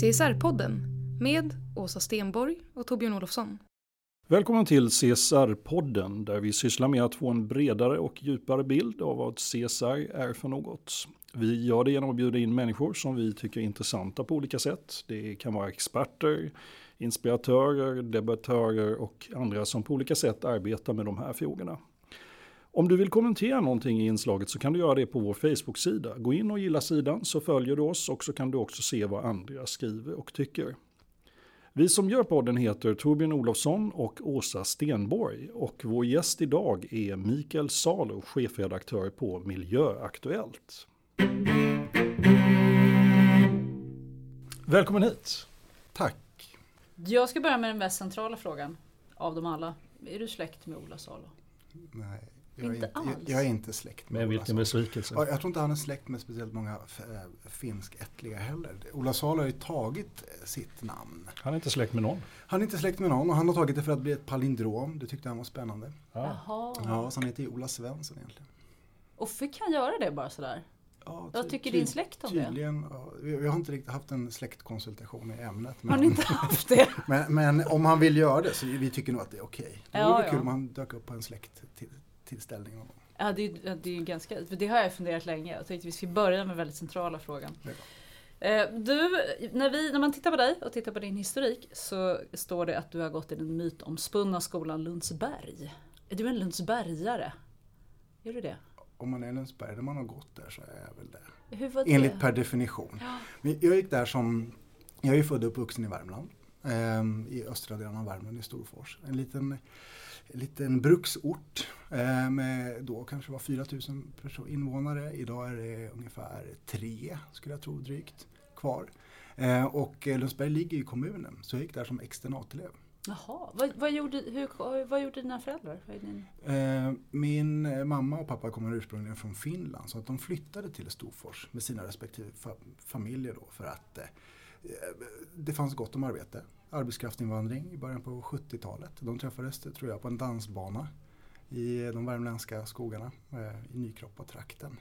CSR-podden med Åsa Stenborg och Torbjörn Olofsson. Välkommen till CSR-podden där vi sysslar med att få en bredare och djupare bild av vad CSR är för något. Vi gör det genom att bjuda in människor som vi tycker är intressanta på olika sätt. Det kan vara experter, inspiratörer, debattörer och andra som på olika sätt arbetar med de här frågorna. Om du vill kommentera någonting i inslaget så kan du göra det på vår Facebook-sida. Gå in och gilla sidan så följer du oss och så kan du också se vad andra skriver och tycker. Vi som gör podden heter Torbjörn Olofsson och Åsa Stenborg och vår gäst idag är Mikael Salo, chefredaktör på Miljöaktuellt. Välkommen hit. Tack. Jag ska börja med den mest centrala frågan av dem alla. Är du släkt med Ola Salo? Nej, jag Inte är inte, alls? jag, jag är inte släkt med Ola vilken besvikelse. Ja, Jag tror inte han är släkt med speciellt många äh, finskättliga heller. Ola Salo har ju tagit eh, sitt namn. Han är inte släkt med någon. Han är inte släkt med någon och han har tagit det för att bli ett palindrom. Det tyckte han var spännande. Ja. Jaha. Ja, så han heter ju Ola Svensson egentligen. Och fick han göra det bara sådär? Ja, Vad ty- tycker ty- din släkt om det? Tydligen, ja, vi, vi har inte riktigt haft en släktkonsultation i ämnet. Har ni Men, inte haft det? men, men om han vill göra det så vi tycker nog att det är okej. Det Ja, vore ja. kul om han dök upp på en släkt till, tillställning någon gång. Ja, det, är- ja, det är ganska... För det har jag funderat länge. Jag tänkte vi ska börja med väldigt centrala frågan. Eh, Du, när, vi, när man tittar på dig och tittar på din historik så står det att du har gått i den mytomspunna skolan Lundsberg. Är du en Lundsbergare? Är du det? Om man är Lundsberg, där man har gått där så är jag väl det. Hur var det? Enligt per definition. Men jag gick där som, jag är född och uppvuxen i Värmland. ehm, I östra delen av Värmland i Storfors. En liten, en liten bruksort eh, med då kanske var 4000 perso- invånare. Idag är det ungefär tre, skulle jag tro, drygt kvar. Eh, och eh, Lundsberg ligger i kommunen, så jag gick där som externatelev. Jaha, vad, vad, gjorde, hur, vad gjorde dina föräldrar? Eh, Min mamma och pappa kommer ursprungligen från Finland så att de flyttade till Storfors med sina respektive fa- familjer då för att eh, det fanns gott om arbete. Arbetskraftsinvandring i början på 70-talet. De träffades tror jag på en dansbana i de värmländska skogarna eh, i Nykroppa-trakten.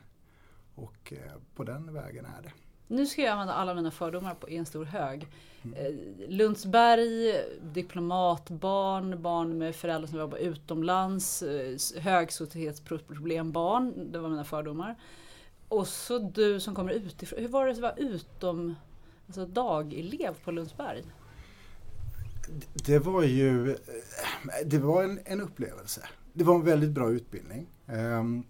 Och eh, på den vägen är det. Nu ska jag använda alla mina fördomar på en stor hög. Mm. Eh, Lundsberg, diplomatbarn, barn med föräldrar som jobbar utomlands, högsoliditetsproblembarn. Det var mina fördomar. Och så du som kommer utifrån. Hur var det att vara utom, alltså dagelev på Lundsberg? Det var ju eh, det var en, en upplevelse. Det var en väldigt bra utbildning. Ehm,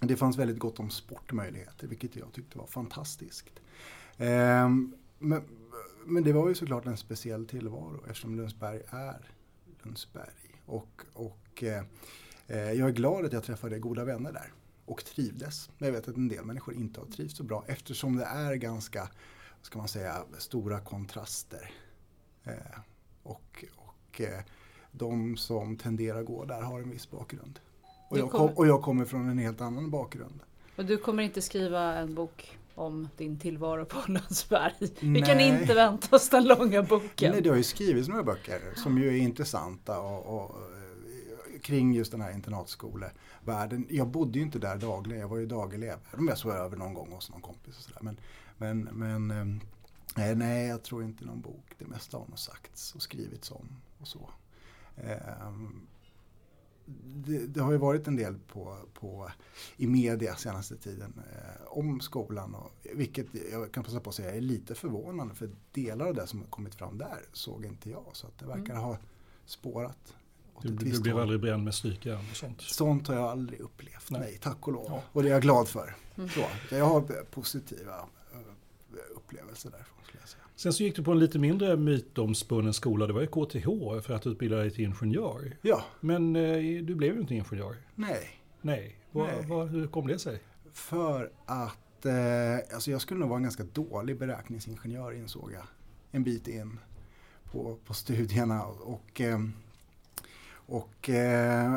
det fanns väldigt gott om sportmöjligheter vilket jag tyckte var fantastiskt. Ehm, men, men det var ju såklart en speciell tillvaro eftersom Lundsberg är Lundsberg. Och, och eh, eh, jag är glad att jag träffade goda vänner där och trivdes. Men jag vet att en del människor inte har trivts så bra eftersom det är ganska, vad ska man säga, stora kontraster. Och och eh, de som tenderar gå där har en viss bakgrund. Och jag, kommer- kom, och jag kommer från en helt annan bakgrund. Och du kommer inte skriva en bok om din tillvaro på Lundsberg. Vi Nej. kan inte vänta oss den långa boken. Nej, det har ju skrivits några böcker som ju är intressanta och, och, eh, kring just den här internatskolevärlden. Jag bodde ju inte där dagligen, jag var ju dagelev. Om jag såg över någon gång hos någon kompis och sådär. Men, men, men ehm, eh, nej, jag tror inte någon bok. Det mesta har nog sagts och skrivits om och så. Ehm, det, det, har ju varit en del på, på, i media senaste tiden eh, om skolan. Och, vilket jag kan passa på att säga är lite förvånande för delar av det som har kommit fram där såg inte jag. Så att det verkar mm. ha spårat. Du, du blev aldrig bränd med strykjärn och sånt? Sånt har jag aldrig upplevt, nej, nej tack och lov. Ja. Och det är jag glad för. Mm. Så, jag har positiva eh, upplevelser därifrån. Sen så gick du på en lite mindre mytomspunnen skola, det var ju KTH för att utbilda dig till ingenjör. Ja. Men eh, du blev ju inte ingenjör. Nej. Nej. Var, Nej. Var, hur kom det sig? För att eh, alltså jag skulle nog vara en ganska dålig beräkningsingenjör insåg jag. En bit in på, på studierna. Och, eh, och eh,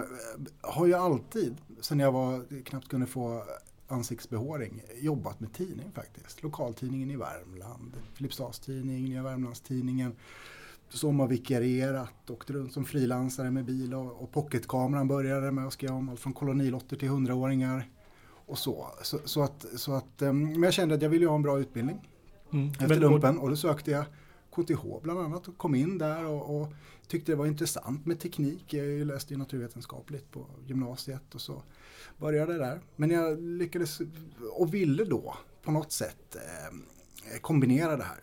har ju alltid, sen jag var, knappt kunde få ansiktsbehåring jobbat med tidning faktiskt. Lokaltidningen i Värmland, Filipstadstidningen, Nya Värmlandstidningen. Som har vikarierat, åkt runt som frilansare med bil och, och pocketkameran började med att skriva om allt från kolonilotter till hundraåringar. Och så. Så, så, att, så att, um, men jag kände att jag ville ha en bra utbildning mm. efter lumpen och då sökte jag KTH bland annat och kom in där och, och, tyckte det var intressant med teknik. Jag läste ju naturvetenskapligt på gymnasiet och så började där. Men jag lyckades och ville då på något sätt eh, kombinera det här.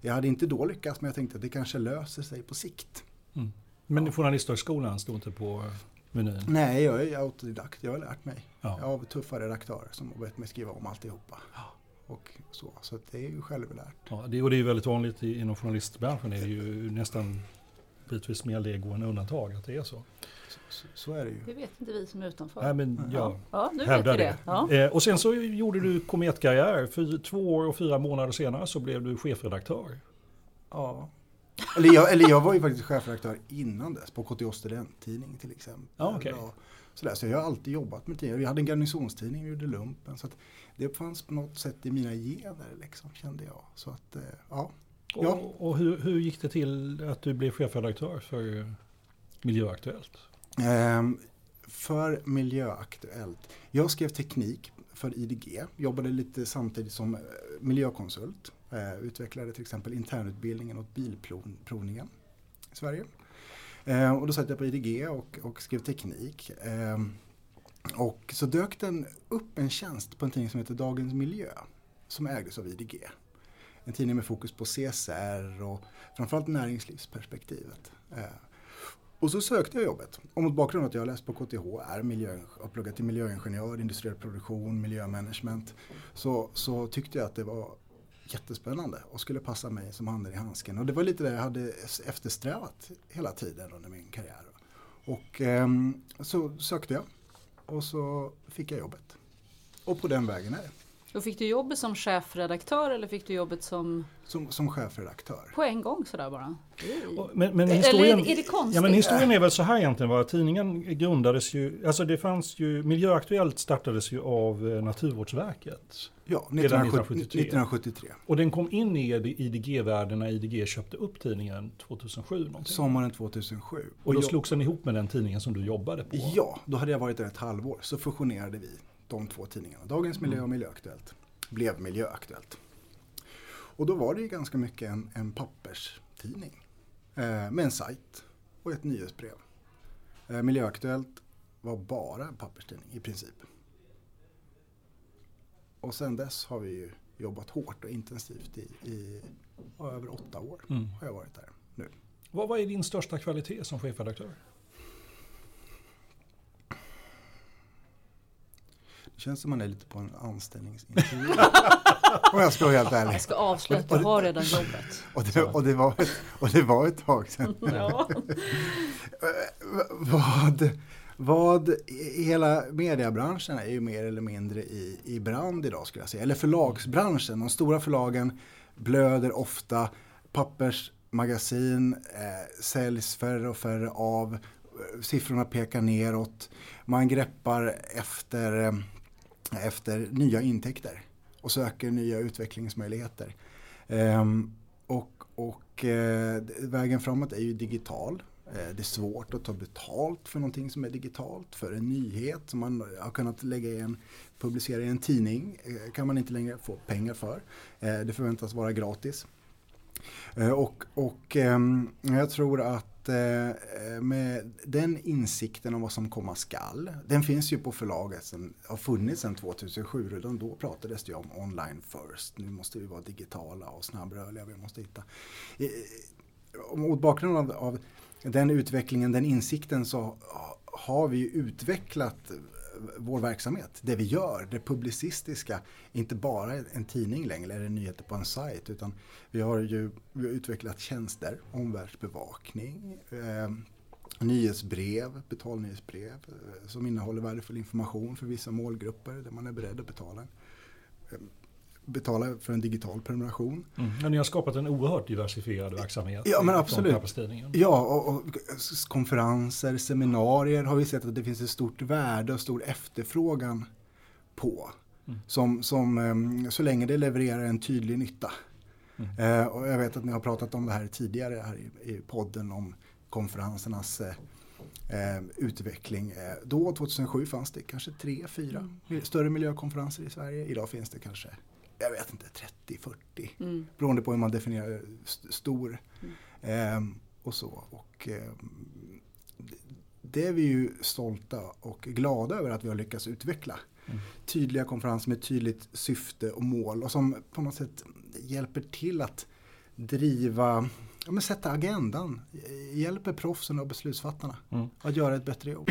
Jag hade inte då lyckats men jag tänkte att det kanske löser sig på sikt. Mm. Men ja. Journalisthögskolan stod inte på menyn? Nej, jag är autodidakt. Jag har lärt mig. Ja. Har tuffa redaktörer som har bett mig skriva om alltihopa. Och så, så det är ju självlärt. Ja, det, och det är väldigt vanligt inom journalistbranschen. Det är ju nästan bitvis mer lego än undantag att det är så. Så, så, är det ju. Det vet inte vi som är utanför. Nej, men jag ja, nu hävdar vet vi det. det. Ja. Eh, och sen så gjorde du kometkarriär. För två år och fyra månader senare så blev du chefredaktör. Ja. Eller jag, eller jag var ju faktiskt chefredaktör innan dess på KTH studenttidning till exempel. Ja, okay. sådär. Så jag har alltid jobbat med tidningar. Jag hade en garnisonstidning och gjorde lumpen. Så det fanns på något sätt i mina gener liksom, kände jag. Så att, eh, ja. Och, och hur, hur, gick det till att du blev chefredaktör för Miljöaktuellt? Ehm, för Miljöaktuellt. Jag skrev teknik för IDG. Jobbade lite samtidigt som eh, miljökonsult. Eh, utvecklade till exempel internutbildningen åt bilprovningen i Sverige. Eh, och då satt jag på IDG och, och skrev teknik. Eh, och så dök den upp en tjänst på en tidning som heter Dagens Miljö. Som ägdes av IDG. En tidning med fokus på CSR och framförallt näringslivsperspektivet. Eh, och så sökte jag jobbet. Och mot bakgrund av att jag har läst på KTH, är miljö, har pluggat till miljöingenjör, industriell produktion, miljömanagement. Så, så tyckte jag att det var jättespännande och skulle passa mig som handen i handsken. Och det var lite det jag hade eftersträvat hela tiden under min karriär. Och eh, så sökte jag och så fick jag jobbet. Och på den vägen är det. Och fick du jobbet som chefredaktör eller fick du jobbet som? Som, som chefredaktör. På en gång sådär bara? Men, men historien, eller är det konstigt? Ja men historien är väl så här egentligen var tidningen grundades ju, alltså det fanns ju, Miljöaktuellt startades ju av eh, Naturvårdsverket. Ja, 1973. 1973. Och den kom in i IDG-världen när IDG köpte upp tidningen 2007. Någonting. Sommaren 2007. Och då slogs den ihop med den tidningen som du jobbade på? Ja, då hade jag varit där ett halvår. Så fusionerade vi de två tidningarna. Dagens Miljö och mm. Miljöaktuellt blev Miljöaktuellt. Och då var det ju ganska mycket en, en papperstidning eh, med en sajt och ett nyhetsbrev. Eh, Miljöaktuellt var bara en papperstidning i princip. Och sen dess har vi ju jobbat hårt och intensivt i, i över åtta år. Mm. Har jag varit där nu. Vad, vad är din största kvalitet som chefredaktör? Det känns som man är lite på en anställningsintervju. Om jag ska vara helt ärlig. Jag ska avslöja att du har redan jobbet. Och det, och det, var, ett, och det var ett tag sedan. Ja. vad, vad hela mediebranschen är ju mer eller mindre i, i brand idag skulle jag säga. Eller förlagsbranschen. De stora förlagen blöder ofta. Pappersmagasin eh, säljs färre och färre av. Siffrorna pekar neråt. Man greppar efter eh, efter nya intäkter och söker nya utvecklingsmöjligheter. Ehm, och och eh, vägen framåt är ju digital. Eh, det är svårt att ta betalt för någonting som är digitalt. För en nyhet som man har kunnat lägga i en, publicera i en tidning eh, kan man inte längre få pengar för. Det förväntas vara gratis. Eh, och, och ehm, jag tror att eh, eh, med den insikten om vad som komma skall, den finns ju på förlaget, sen, har funnits sedan 2007, redan då pratades det om online first. Nu måste vi vara digitala och snabbrörliga, vi måste hitta. Mot bakgrund av, av den utvecklingen, den insikten så har vi utvecklat vår verksamhet, det vi gör, det publicistiska, inte bara en tidning längre eller nyheter på en sajt utan vi har ju vi har utvecklat tjänster, omvärldsbevakning, eh, nyhetsbrev, betalnyhetsbrev eh, som innehåller värdefull information för vissa målgrupper där man är beredd att betala betala för en digital prenumeration. Mm. Men ni har skapat en oerhört diversifierad verksamhet. Ja men absolut. Ja, och, och, konferenser, seminarier har vi sett att det finns ett stort värde och stor efterfrågan på. Mm. Som, som, ehm, så länge det levererar en tydlig nytta. Mm. Eh, och jag vet att ni har pratat om det här tidigare här i, i podden om konferensernas eh, eh utveckling. Eh, då 2007 fanns det kanske tre, fyra mm. större miljökonferenser i Sverige. Idag finns det kanske jag vet inte, 30-40. Mm. Beroende på hur man definierar st stor. Mm. Ehm, och så. Och, ehm, det är vi ju stolta och glada över att vi har lyckats utveckla. Mm. Tydliga konferenser med tydligt syfte och mål och som på något sätt hjälper till att driva, ja, men sätta agendan. Hjälper proffsen och beslutsfattarna mm. att göra ett bättre jobb.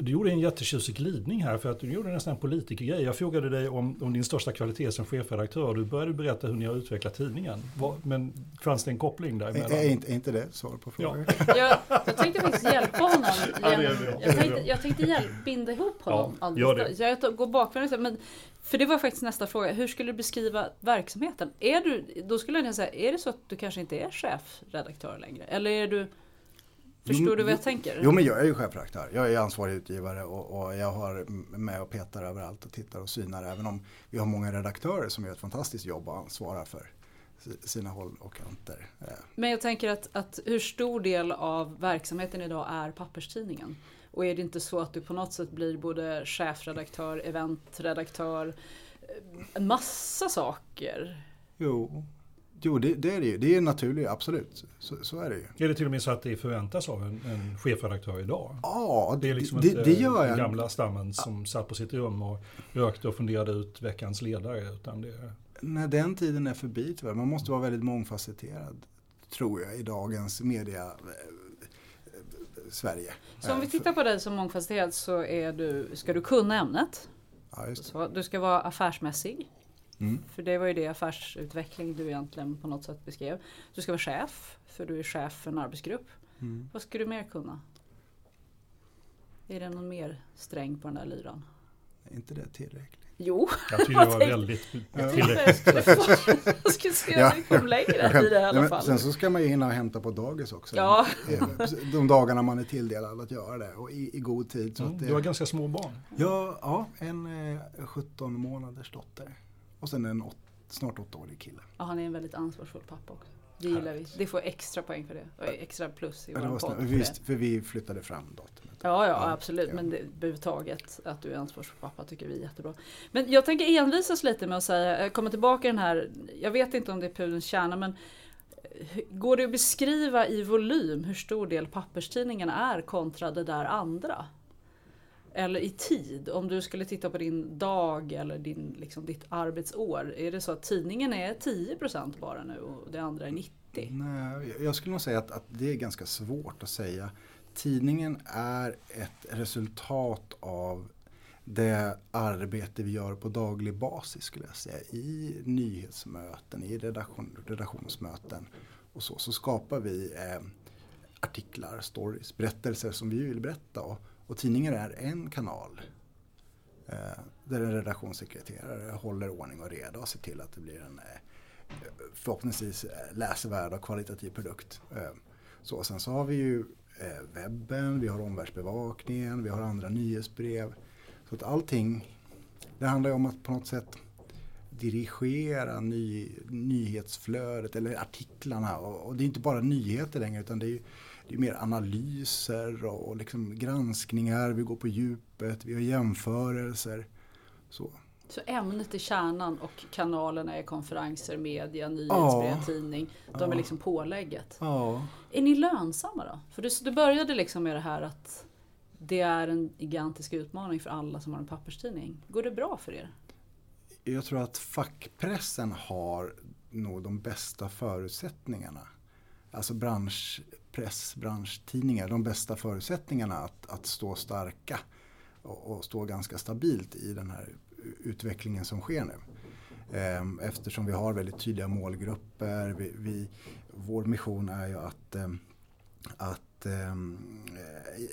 Du gjorde en jättetjusig glidning här för att du gjorde nästan en politikergrej. Jag frågade dig om, om din största kvalitet som chefredaktör. Du började berätta hur ni har utvecklat tidningen. Men fanns det en koppling däremellan? Är, inte, är inte det svar på frågan? Ja. jag, jag tänkte faktiskt hjälpa honom. Genom, jag tänkte, jag tänkte hjälp, binda ihop honom. Ja, gör det. Så jag går bakvägen. Men, för det var faktiskt nästa fråga. Hur skulle du beskriva verksamheten? Är du, då skulle jag säga, är det så att du kanske inte är chefredaktör längre? Eller är du Förstår du vad jag tänker? Jo men jag är ju chefredaktör. Jag är ansvarig utgivare och, och, jag har med och petar överallt och tittar och synar. Även om vi har många redaktörer som gör ett fantastiskt jobb och ansvarar för sina håll och kanter. Eh. Men jag tänker att, att hur stor del av verksamheten idag är papperstidningen? Och är det inte så att du på något sätt blir både chefredaktör, eventredaktör, eh, en massa saker? Jo, Jo, det, det, är det ju. Det är naturligt, absolut. Så, så, är det ju. Är det till och med så att det förväntas av en, en chefredaktör idag? Ja, det är liksom det, inte det gör jag. den gamla stammen som satt på sitt rum och rökte och funderade ut veckans ledare. Utan det... Nej, den tiden är förbi tyvärr. Man måste vara väldigt mångfacetterad, tror jag, i dagens media eh, Sverige. Så om vi tittar på dig som mångfacetterad så är du, ska du kunna ämnet. Ja, så, du ska vara affärsmässig. Mm. För det var ju det affärsutveckling du egentligen på något sätt beskrev. Du ska vara chef, för du är chef för en arbetsgrupp. Mm. Vad ska du mer kunna? Är det någon mer sträng på den där lyran? Är inte det tillräckligt? Jo. Jag tycker det var väldigt tillräckligt. Jag skulle se om vi kom längre i det i alla fall. Sen så ska man ju hinna hämta på dagis också. Ja. De dagarna man är tilldelad att göra det och i, i god tid. Så mm, det, du har ganska små barn. Ja, ja en eh, 17 månaders dotter. Och sen en åt, snart åttaårig kille. Ja, han är en väldigt ansvarsfull pappa också. Det gillar vi. Det får extra poäng för det. Och extra plus i ja, vår podd. Visst, för vi flyttade fram datumet. Ja, ja, absolut. Ja. Men det, överhuvudtaget att du är ansvarsfull pappa tycker vi är jättebra. Men jag tänker envisas lite med att säga, komma tillbaka den här, jag vet inte om det är pudelns kärna, men eh, Går det att beskriva i volym hur stor del papperstidningen är kontra det där andra? Eller i tid, om du skulle titta på din dag eller din, liksom, ditt arbetsår, är det så att tidningen är 10% bara nu och det andra är 90%? Nej, jag skulle nog säga att, att det är ganska svårt att säga. Tidningen är ett resultat av det arbete vi gör på daglig basis skulle jag säga. I nyhetsmöten, i redaktion, redaktionsmöten och så, så skapar vi eh, artiklar, stories, berättelser som vi vill berätta. Och, och tidningar är en kanal eh, där en redaktionssekreterare håller ordning och reda och ser till att det blir en eh, förhoppningsvis eh, läsvärd och kvalitativ produkt. Eh, så, sen så har vi ju eh, webben, vi har omvärldsbevakningen, vi har andra nyhetsbrev. Så att allting, det handlar ju om att på något sätt dirigera ny, nyhetsflödet eller artiklarna. Och, och, det är inte bara nyheter längre utan det är ju det är mer analyser och, liksom granskningar. Vi går på djupet, vi har jämförelser. Så. Så ämnet är kärnan och kanalerna är konferenser, media, nyhetsbrev, Ja. tidning. De är liksom pålägget. Ja. Är ni lönsamma då? För du, du började liksom med det här att det är en gigantisk utmaning för alla som har en papperstidning. Går det bra för er? Jag tror att fackpressen har nog de bästa förutsättningarna. Alltså branschpress, pressbranschtidningar, de bästa förutsättningarna att, att stå starka och, och stå ganska stabilt i den här utvecklingen som sker nu. Ehm, eftersom vi har väldigt tydliga målgrupper. Vi, vi, vår mission är ju att, ehm, att ehm,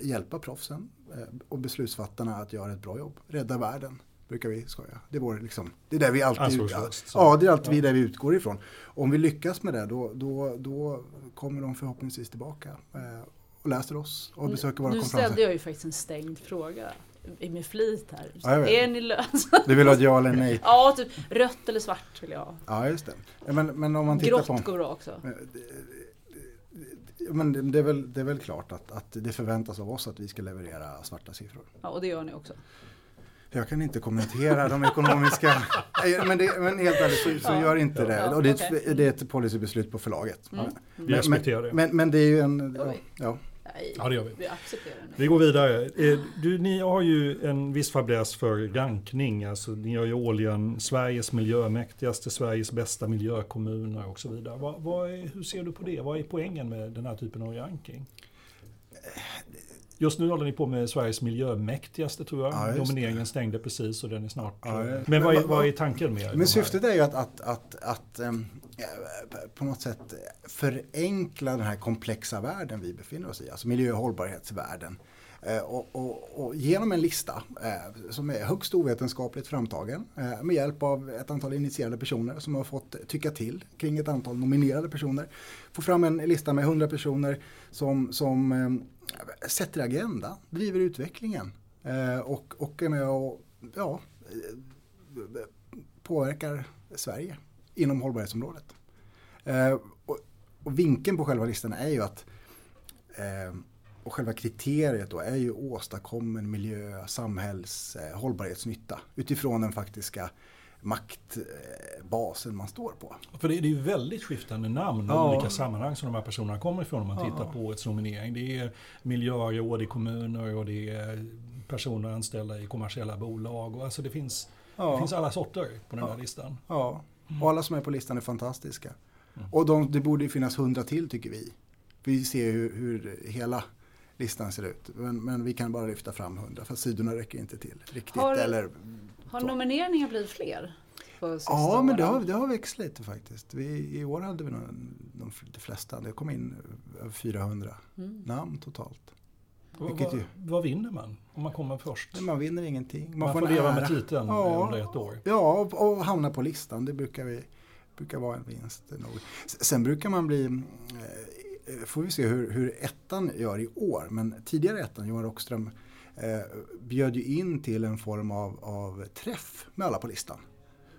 hjälpa proffsen eh, och beslutsfattarna att göra ett bra jobb. Rädda världen brukar vi skoja. Det, vår, liksom, det är där vi alltid, Ansvarslöst, så. ja, det är alltid vi där vi utgår ifrån. Om vi lyckas med det då, då, då kommer de förhoppningsvis tillbaka eh, och läser oss och besöker våra nu konferenser. ställde jag ju faktiskt en stängd fråga i- med flit här. Ja, är ni lönsamma? Du vill ha ett ja eller nej? Ja, typ rött eller svart vill jag ha. Ja, just det. Ja, Men, men om man tittar Grått på... går bra också. Men det- det är väl, det är väl klart att, att det förväntas av oss att vi ska leverera svarta siffror. Ja, och det gör ni också. Jag kan inte kommentera de ekonomiska... Men, det, men helt ärligt så, så Ja. gör inte det. Ja, Och det, är okej. ett, det är ett policybeslut på förlaget. Mm. Vi respekterar det. Men, men det är ju en... Ja, ja. Det gör vi. vi accepterar det. Vi går vidare. Eh, Du, ni har ju en viss fäbless för rankning. Alltså, ni gör ju årligen Sveriges miljömäktigaste, Sveriges bästa miljökommuner och så vidare. Vad, vad är, hur ser du på det? Vad är poängen med den här typen av ranking? Just nu håller ni på med Sveriges miljömäktigaste tror jag. Ja. Nomineringen stängde precis och den är snart... Ja, ja. Men vad är, Men vad- är tanken med? Men syftet är ju att, att, att, att ehm, eh, på något sätt förenkla den här komplexa världen vi befinner oss i, alltså miljö och hållbarhetsvärlden. Eh, Och, och, och genom en lista eh, som är högst ovetenskapligt framtagen eh, med hjälp av ett antal initierade personer som har fått tycka till kring ett antal nominerade personer. Få fram en lista med 100 personer som, som eh, sätter agenda, driver utvecklingen eh, och, och är med och ja, eh, påverkar Sverige inom hållbarhetsområdet. Eh, och, och vinkeln på själva listan är ju att och själva kriteriet då är ju åstadkommen miljö, samhälls, hållbarhetsnytta utifrån den faktiska maktbasen man står på. För det är ju väldigt skiftande namn och Ja. olika sammanhang som de här personerna kommer ifrån om man tittar på årets nominering. Det är miljöråd i kommuner och det är personer anställda i kommersiella bolag. Och alltså det, finns, det finns alla sorter på den här listan. Ja, och alla som är på listan är fantastiska. Och de, det borde ju finnas hundra till tycker vi. Vi ser hur, hur hela listan ser ut. Men, men vi kan bara lyfta fram hundra för sidorna räcker inte till riktigt. Har- Eller, Har Så. nomineringar blivit fler? Ja, men det har, det har växt lite faktiskt. Vi, I år hade vi nog de, de flesta, det kom in över 400 Mm. namn totalt. Vad, Vilket vad, ju- vad vinner man om man kommer först? Man vinner ingenting. Man, får en leva med titeln Ja. under ett år. Ja, och, och hamna på listan. Det brukar, vi, brukar vara en vinst. nog. Sen brukar man bli, eh, får vi se hur, hur ettan gör i år. Men tidigare ettan, Johan Rockström, eh, bjöd ju in till en form av, av träff med alla på listan.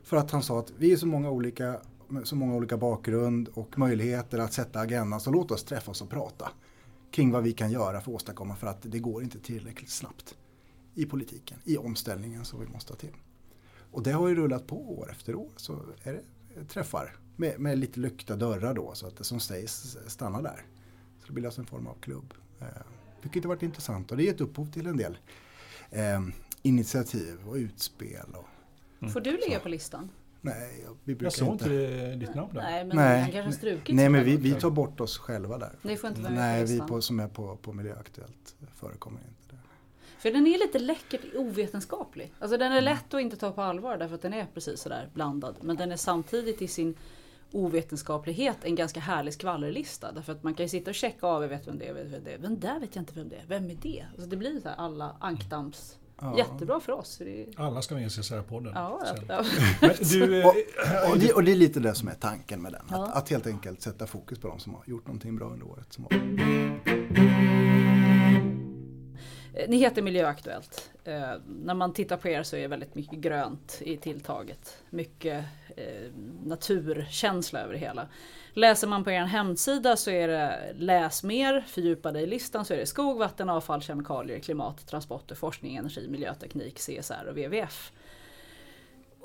För att han sa att vi är så många olika, med så många olika bakgrund och möjligheter att sätta agendan. Så låt oss träffas och prata kring vad vi kan göra för att åstadkomma för att det går inte tillräckligt snabbt i politiken, i omställningen som vi måste ha till. Och det har ju rullat på år efter år. Så är det träffar med, med lite lyckta dörrar då så att det som sägs stannar där. Så det bildas en form av klubb. Eh, vilket har varit intressant och det har gett upphov till en del eh, initiativ och utspel. Och, Får du ligga på listan? nej, vi brukar Jag såg inte. inte ditt namn där. Nej, men Nej, han kanske strukit nej men vi, vi tar bort oss själva där. Ni får inte vara Nej, på vi på, som är på, på Miljöaktuellt förekommer inte det. För den är lite läckert ovetenskaplig. Alltså den är lätt att inte ta på allvar därför att den är precis sådär blandad. Men den är samtidigt i sin ovetenskaplighet en ganska härlig skvallerlista. Därför att man kan ju sitta och checka av, jag vet vem det är, vet vem det är. Men där vet jag inte vem det är. Vem är det? Alltså det blir så här alla ankdamps... Jättebra för oss. är... Alla ska med i CSR-podden. Ja, ja, du, eh, Och, och, det, och det är lite det som är tanken med den. Ja. Att, att helt enkelt sätta fokus på de som har gjort någonting bra under året. Som har, Eh, ni heter Miljöaktuellt. Eh, när man tittar på er så är det väldigt mycket grönt i tilltaget. Mycket eh, naturkänsla över det hela. Läser man på er hemsida så är det läs mer, fördjupa dig i listan så är det skog, vatten, avfall, kemikalier, klimat, transporter, forskning, energi, miljöteknik, CSR och WWF.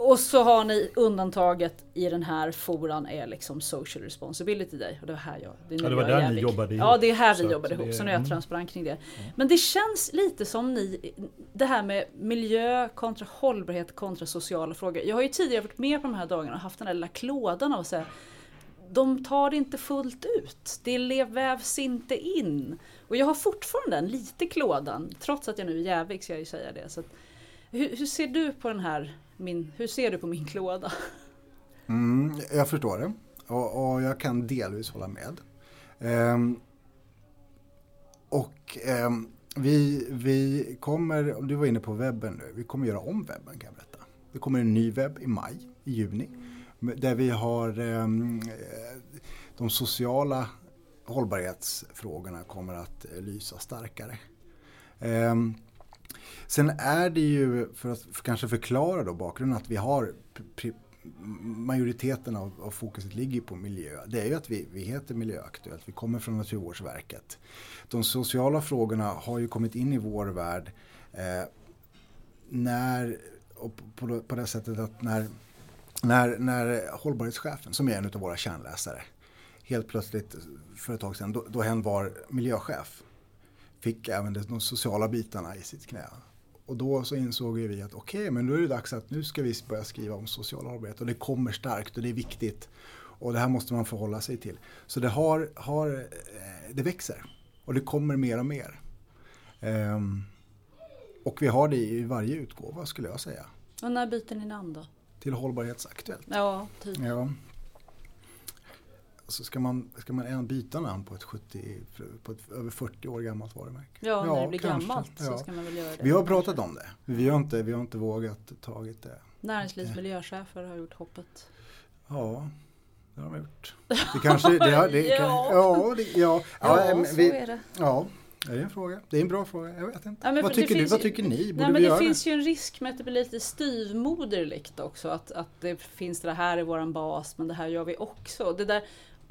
Och så har ni undantaget i den här foran är liksom social responsibility day. Och det var här jag, det, är Ja, det var jag är där ni jobbade Ja ihop. det är här vi jobbade ihop. Så nu är jag mm. transparent kring det. Men det känns lite som ni, det här med miljö kontra hållbarhet kontra sociala frågor. Jag har ju tidigare varit med på de här dagarna och haft den där lilla klådan av att säga de tar det inte fullt ut. Det vävs inte in. Och jag har fortfarande den lite klådan, trots att jag nu är jävig ska jag ju säga det. Så att, hur, hur ser du på den här, min, hur ser du på min klåda? Mm, jag förstår det och, och jag kan delvis hålla med. Ehm, och ehm, vi, vi kommer, du var inne på webben nu, vi kommer göra om webben kan jag berätta. Det kommer en ny webb i maj, i juni, där vi har ehm, eh, de sociala hållbarhetsfrågorna kommer att eh, lysa starkare. Ehm, Sen är det ju, för att för kanske förklara då bakgrunden, att vi har majoriteten av, av fokuset ligger på miljö. Det är ju att vi, vi heter Miljöaktuellt, vi kommer från Naturvårdsverket. De sociala frågorna har ju kommit in i vår värld eh, när, och på, på det sättet att när, när, när hållbarhetschefen, som är en av våra kärnläsare, helt plötsligt för ett tag sedan, då, då hen var miljöchef, fick även de sociala bitarna i sitt knä. Och då så insåg vi att okej, men nu är det dags att nu ska vi börja skriva om social hållbarhet och det kommer starkt och det är viktigt. Och det här måste man förhålla sig till. Så det har, har eh, det växer och det kommer mer och mer. Ehm, och vi har det i varje utgåva skulle jag säga. Och när byter ni namn då? Till Hållbarhetsaktuellt. Ja, typ. Ja. Så ska man, ska man än byta namn på ett, 70, på ett över 40 år gammalt varumärke? Ja, när det blir kanske. gammalt så Ja. ska man väl göra det. Vi har pratat om det. Vi har inte, vi har inte vågat tagit det. Näringslivs miljöchefer har gjort hoppet. Ja, det har de gjort. Det kanske, det, har- det, Ja. ja, det, ja, ja, Ja, så vi, är det. ja, är det en fråga? Det är en bra fråga, jag vet inte. Ja, vad det tycker du? finns Vad ju- tycker ni? Borde Nej, men vi det finns ju en risk med att det blir lite styvmoderligt också. Att, att det finns det här i våran bas, men det här gör vi också. Det där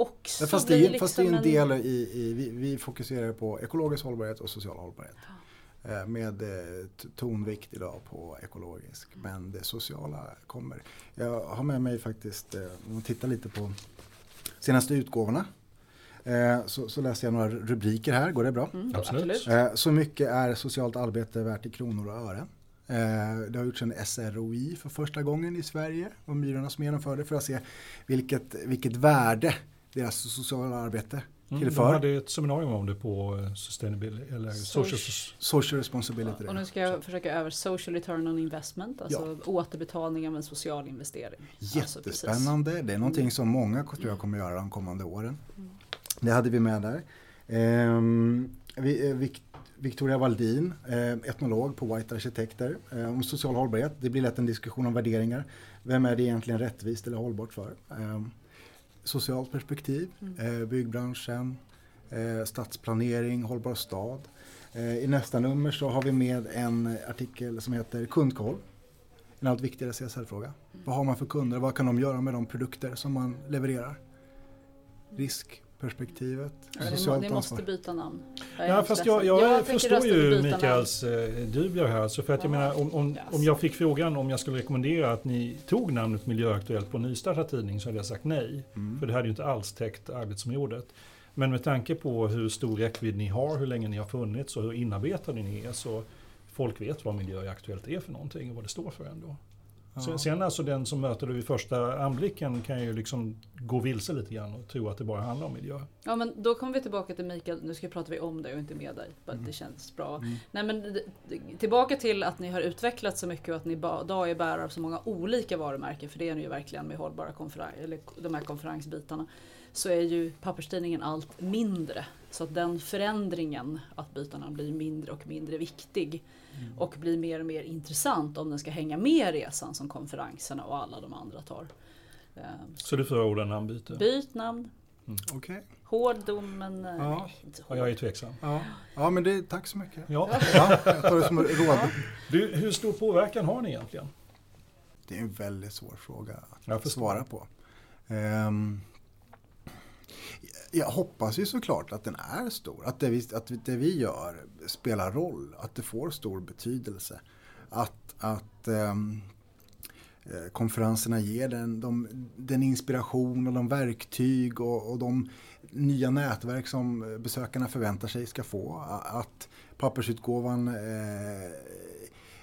också Ja, fast, blir det, är- fast det är liksom en del i, i vi, vi fokuserar på ekologisk hållbarhet och social hållbarhet. Eh, Med eh, tonvikt idag på ekologisk. Men det sociala kommer. Jag har med mig faktiskt, eh, om man tittar lite på senaste utgåvorna. Så, så läser jag några rubriker här, går det bra? Mm, Absolut. Så mycket är socialt arbete värt i kronor och ören. Det har gjorts en SROI för första gången i Sverige och Myrorna som genomförde för att se vilket, vilket värde deras sociala arbete Mm, de tillför. hade ett seminarium om det på eh, Sustainability, eller social, Soc- Social responsibility. Och nu ska jag försöka över social return on investment, alltså återbetalning av en social investering. Alltså. Jättespännande. Det är någonting som många tror jag kommer göra de kommande åren. Det hade vi med där. Ehm, vi, eh, Vic- Victoria Waldin, eh, etnolog på White Arkitekter, eh, om social hållbarhet. Det blir lätt en diskussion om värderingar. Vem är det egentligen rättvist eller hållbart för? Socialt perspektiv, eh, byggbranschen, eh, stadsplanering, hållbar stad. Eh, I nästa nummer så har vi med en artikel som heter Kundkoll. En allt viktigare CSR-fråga. Vad har man för kunder? Vad kan de göra med de produkter som man levererar? Ja, ni, socialt ni måste ansvar. byta namn. Jag Ja, fast jag, jag, tänker förstår ju namn. Mikaels eh, dubier här. Alltså för att jag Ja. menar, om, om, om jag fick frågan om jag skulle rekommendera att ni tog namnet Miljöaktuellt på en nystartad tidning så hade jag sagt nej. Mm. För det hade ju inte alls täckt arbetsområdet. Men med tanke på hur stor räckvidd ni har, hur länge ni har funnits och hur inarbetade ni är så folk vet vad Miljöaktuellt är för någonting och vad det står för ändå. Så, sen alltså den som möter det vid första anblicken kan ju liksom gå vilse lite grann och tro att det bara handlar om miljö. Ja men då kommer vi tillbaka till Mikael, nu ska pratar vi om dig och inte med dig. För Mm. det känns bra. Nej men tillbaka till att ni har utvecklat så mycket och att ni idag är bärare av så många olika varumärken. För det är ni ju verkligen med hållbara konferens, eller de här konferensbitarna. Så är ju papperstidningen allt mindre. Så att den förändringen, att byta namn blir mindre och mindre viktig. Mm. Och blir mer och mer intressant om den ska hänga med resan som konferenserna och alla de andra tar. Eh, Så du förordar namnbyte? Byt namn, Okej. hård dom men eh, Ja. nej, inte Ja, hård. jag är tveksam. Ja. ja, men det, tack så mycket. Ja. Ja, jag tar det som råd. Du, hur stor påverkan har ni egentligen? Det är en väldigt svår fråga att svara på. Ehm, jag hoppas ju såklart att den är stor. Att det, vi, att det vi gör spelar roll. Att det får stor betydelse. Att, att, ehm, eh, konferenserna ger den, de, den inspiration och de verktyg och, och de nya nätverk som besökarna förväntar sig ska få. Att pappersutgåvan eh,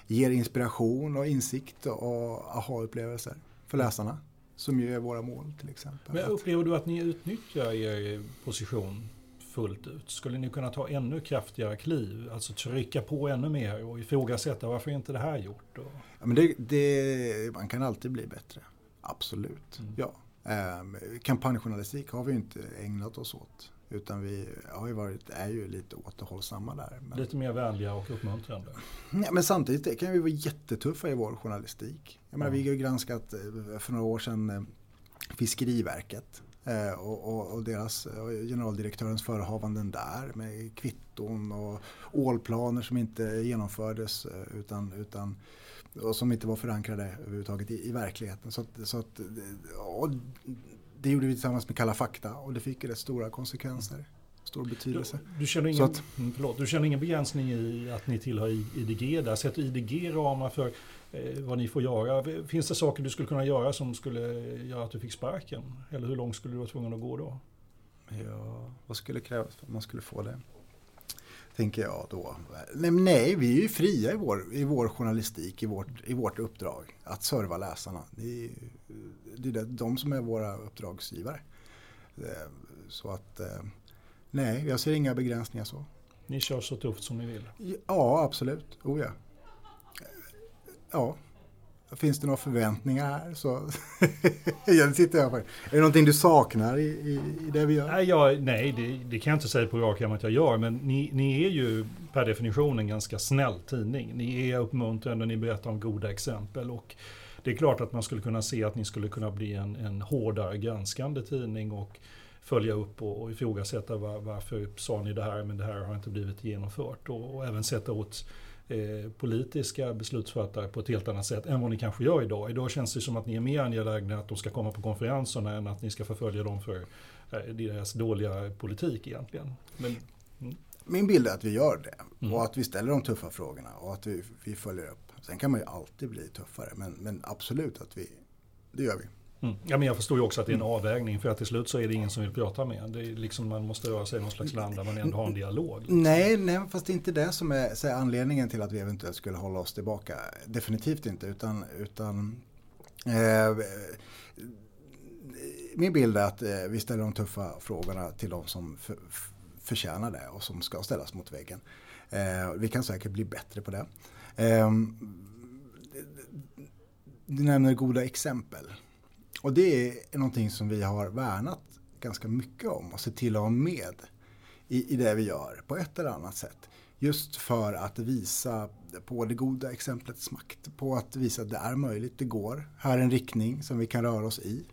ger inspiration och insikt och aha-upplevelser för läsarna. Som ju är våra mål till exempel. Men upplever du att ni utnyttjar er position fullt ut? Skulle ni kunna ta ännu kraftigare kliv? Alltså trycka på ännu mer och ifrågasätta varför inte det här gjort? Och... Ja, men det, det, man kan alltid bli bättre. Absolut. Mm. Ja. Eh, kampanjjournalistik har vi inte ägnat oss åt. Utan vi har ju varit, är ju lite återhållsamma där. Men... Lite mer vänliga och uppmuntrande. Ja, men samtidigt kan vi vara jättetuffa i vår journalistik. Jag menar, Vi har granskat eh, för några år sedan eh, Fiskeriverket eh, och, och, och, deras generaldirektörens förehavanden där med kvitton och ålplaner som inte genomfördes utan, utan och som inte var förankrade överhuvudtaget i, i verkligheten. Så, att, så att, det gjorde vi tillsammans med Kalla fakta och det fick rätt stora konsekvenser. Stor betydelse. Du, du, känner ingen, att, mm, förlåt, du känner ingen begränsning i att ni tillhör IDG där? Sätter IDG ramar för eh, vad ni får göra? Finns det saker du skulle kunna göra som skulle göra att du fick sparken? Eller hur långt skulle du vara tvungen att gå då? Ja, vad skulle krävas för att man skulle få det? Tänker jag då. Nej, nej, vi är ju fria i vår, i vår journalistik, i vårt, i vårt uppdrag. Att serva läsarna. Det är, det är de som är våra uppdragsgivare. Eh, så att, eh, nej, jag ser inga begränsningar så. Ni kör så tufft som ni vill? Ja, absolut. Oh, ja. ja. Finns det några förväntningar här så jag sitter jag Är det någonting du saknar i, i, i det vi gör? Nej, jag, nej det, det, kan jag inte säga på rak arm att jag gör. Men ni, ni, är ju per definition en ganska snäll tidning. Ni är uppmuntrande, ni berättar om goda exempel. Och det är klart att man skulle kunna se att ni skulle kunna bli en, en hårdare granskande tidning. och följa upp och, och ifrågasätta var, varför sa ni det här men det här har inte blivit genomfört. Och, och även sätta åt Eh, politiska beslutsfattare på ett helt annat sätt än vad ni kanske gör idag. Idag känns det som att ni är mer angelägna att de ska komma på konferenserna än att ni ska förfölja dem för eh, deras dåliga politik egentligen. Men, mm. Min bild är att vi gör det mm. och att vi ställer de tuffa frågorna och att vi, vi följer upp. Sen kan man ju alltid bli tuffare men, men absolut att vi, det gör vi. Mm. Ja, men jag förstår ju också att det är en avvägning för att till slut så är det ingen som vill prata med det är liksom Man måste röra sig i någon slags land där man ändå har en dialog. Liksom. Nej, nej, fast det är inte det som är, är anledningen till att vi eventuellt skulle hålla oss tillbaka. Definitivt inte, utan, utan eh, min bild är att eh, vi ställer de tuffa frågorna till de som för, förtjänar det och som ska ställas mot väggen. Eh, vi kan säkert bli bättre på det. Eh, du nämner goda exempel. Och det är någonting som vi har värnat ganska mycket om och sett till att ha med i, i det vi gör på ett eller annat sätt. Just för att visa på det goda exemplets makt. På att visa att det är möjligt, det går. Här är en riktning som vi kan röra oss i.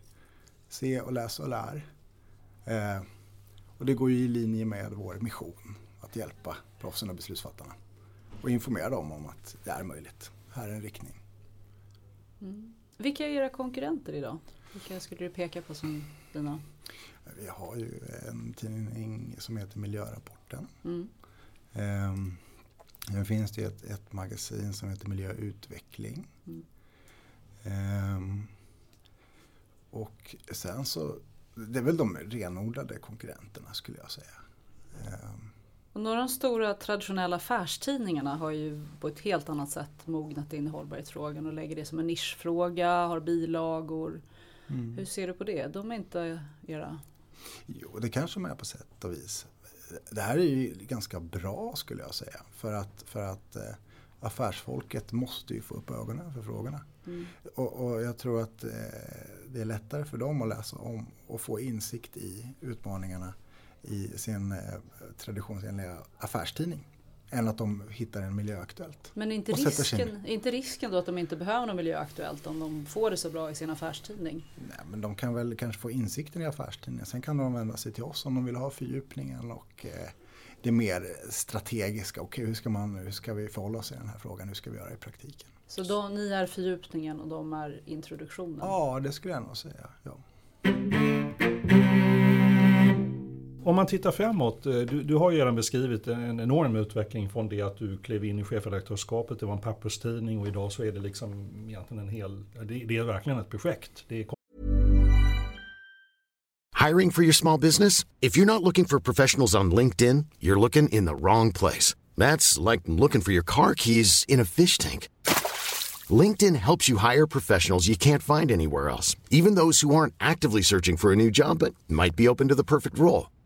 Se och läs och lär. Eh, och det går ju i linje med vår mission. Att hjälpa proffsen och beslutsfattarna. Och informera dem om att det är möjligt. Här är en riktning. Mm. Vilka är era konkurrenter idag? Vilka skulle du peka på som dina? Vi har ju en tidning som heter Miljörapporten. Mm. Um, Sen finns det ett, ett, magasin som heter Miljöutveckling. Mm. Um, och sen så, det är väl de renodlade konkurrenterna skulle jag säga. Och några av de stora traditionella affärstidningarna har ju på ett helt annat sätt mognat in i hållbarhetsfrågan och lägger det som en nischfråga, har bilagor. Mm. Hur ser du på det? De är inte era? Jo, det kanske de är på sätt och vis. Det här är ju ganska bra skulle jag säga. För att, för att eh, affärsfolket måste ju få upp ögonen för frågorna. Mm. Och, och, jag tror att eh, det är lättare för dem att läsa om och få insikt i utmaningarna i sin eh, traditionsenliga affärstidning än att de hittar en Miljöaktuellt. Men är inte, risken, är inte risken då att de inte behöver något Miljöaktuellt om de får det så bra i sin affärstidning? Nej, men de kan väl kanske få insikten i affärstidningen. Sen kan de vända sig till oss om de vill ha fördjupningen och eh, det mer strategiska. Okej, hur, ska man, hur ska vi förhålla oss i den här frågan? Hur ska vi göra i praktiken? Så då, ni är fördjupningen och de är introduktionen? Ja, det skulle jag nog säga. Ja. Om man tittar framåt, eh, du, du har ju redan beskrivit en enorm utveckling från det att du klev in i chefredaktörskapet, det var en papperstidning och idag så är det liksom egentligen en hel, det, det är verkligen ett projekt. Det är Hiring for your small business? If you're not looking for professionals on LinkedIn, you're looking in the wrong place. That's like looking for your car keys in a fish tank. LinkedIn helps you hire professionals you can't find anywhere else, even those who aren't actively searching for a new job but might be open to the perfect role.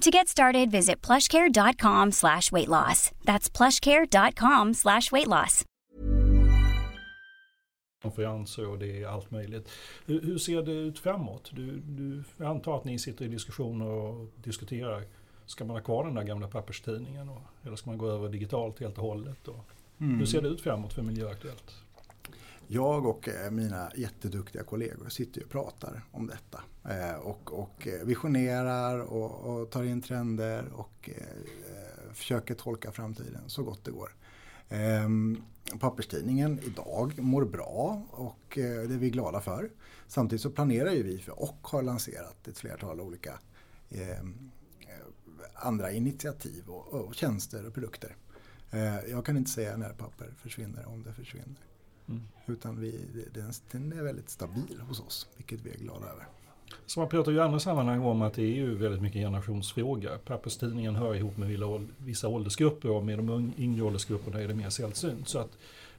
To get started, visit plushcare.com slash weight loss. That's plushcare.com slash weight loss. konferenser och det är allt möjligt. Hur, hur ser det ut framåt? Du, du, jag antar att ni sitter i diskussioner och diskuterar. Ska man ha kvar den där gamla papperstidningen? Och, eller ska man gå över digitalt helt och hållet? Och, Mm. Hur ser det ut framåt för Miljöaktuellt? Jag och eh, mina jätteduktiga kollegor sitter och pratar om detta. Eh, och, och eh, visionerar och, och tar in trender och eh, försöker tolka framtiden så gott det går. Ehm, papperstidningen idag mår bra och eh, det är vi glada för. Samtidigt så planerar ju vi för och har lanserat ett flertal olika ehm, eh, andra initiativ och, och tjänster och produkter. Jag kan inte säga när papper försvinner om det försvinner. Mm. Utan vi, den, den är väldigt stabil hos oss, vilket vi är glada över. Så man pratar ju i andra sammanhang om att det är ju väldigt mycket generationsfråga. Papperstidningen hör ihop med vissa åldersgrupper och med de yngre åldersgrupperna är det mer sällsynt. Så att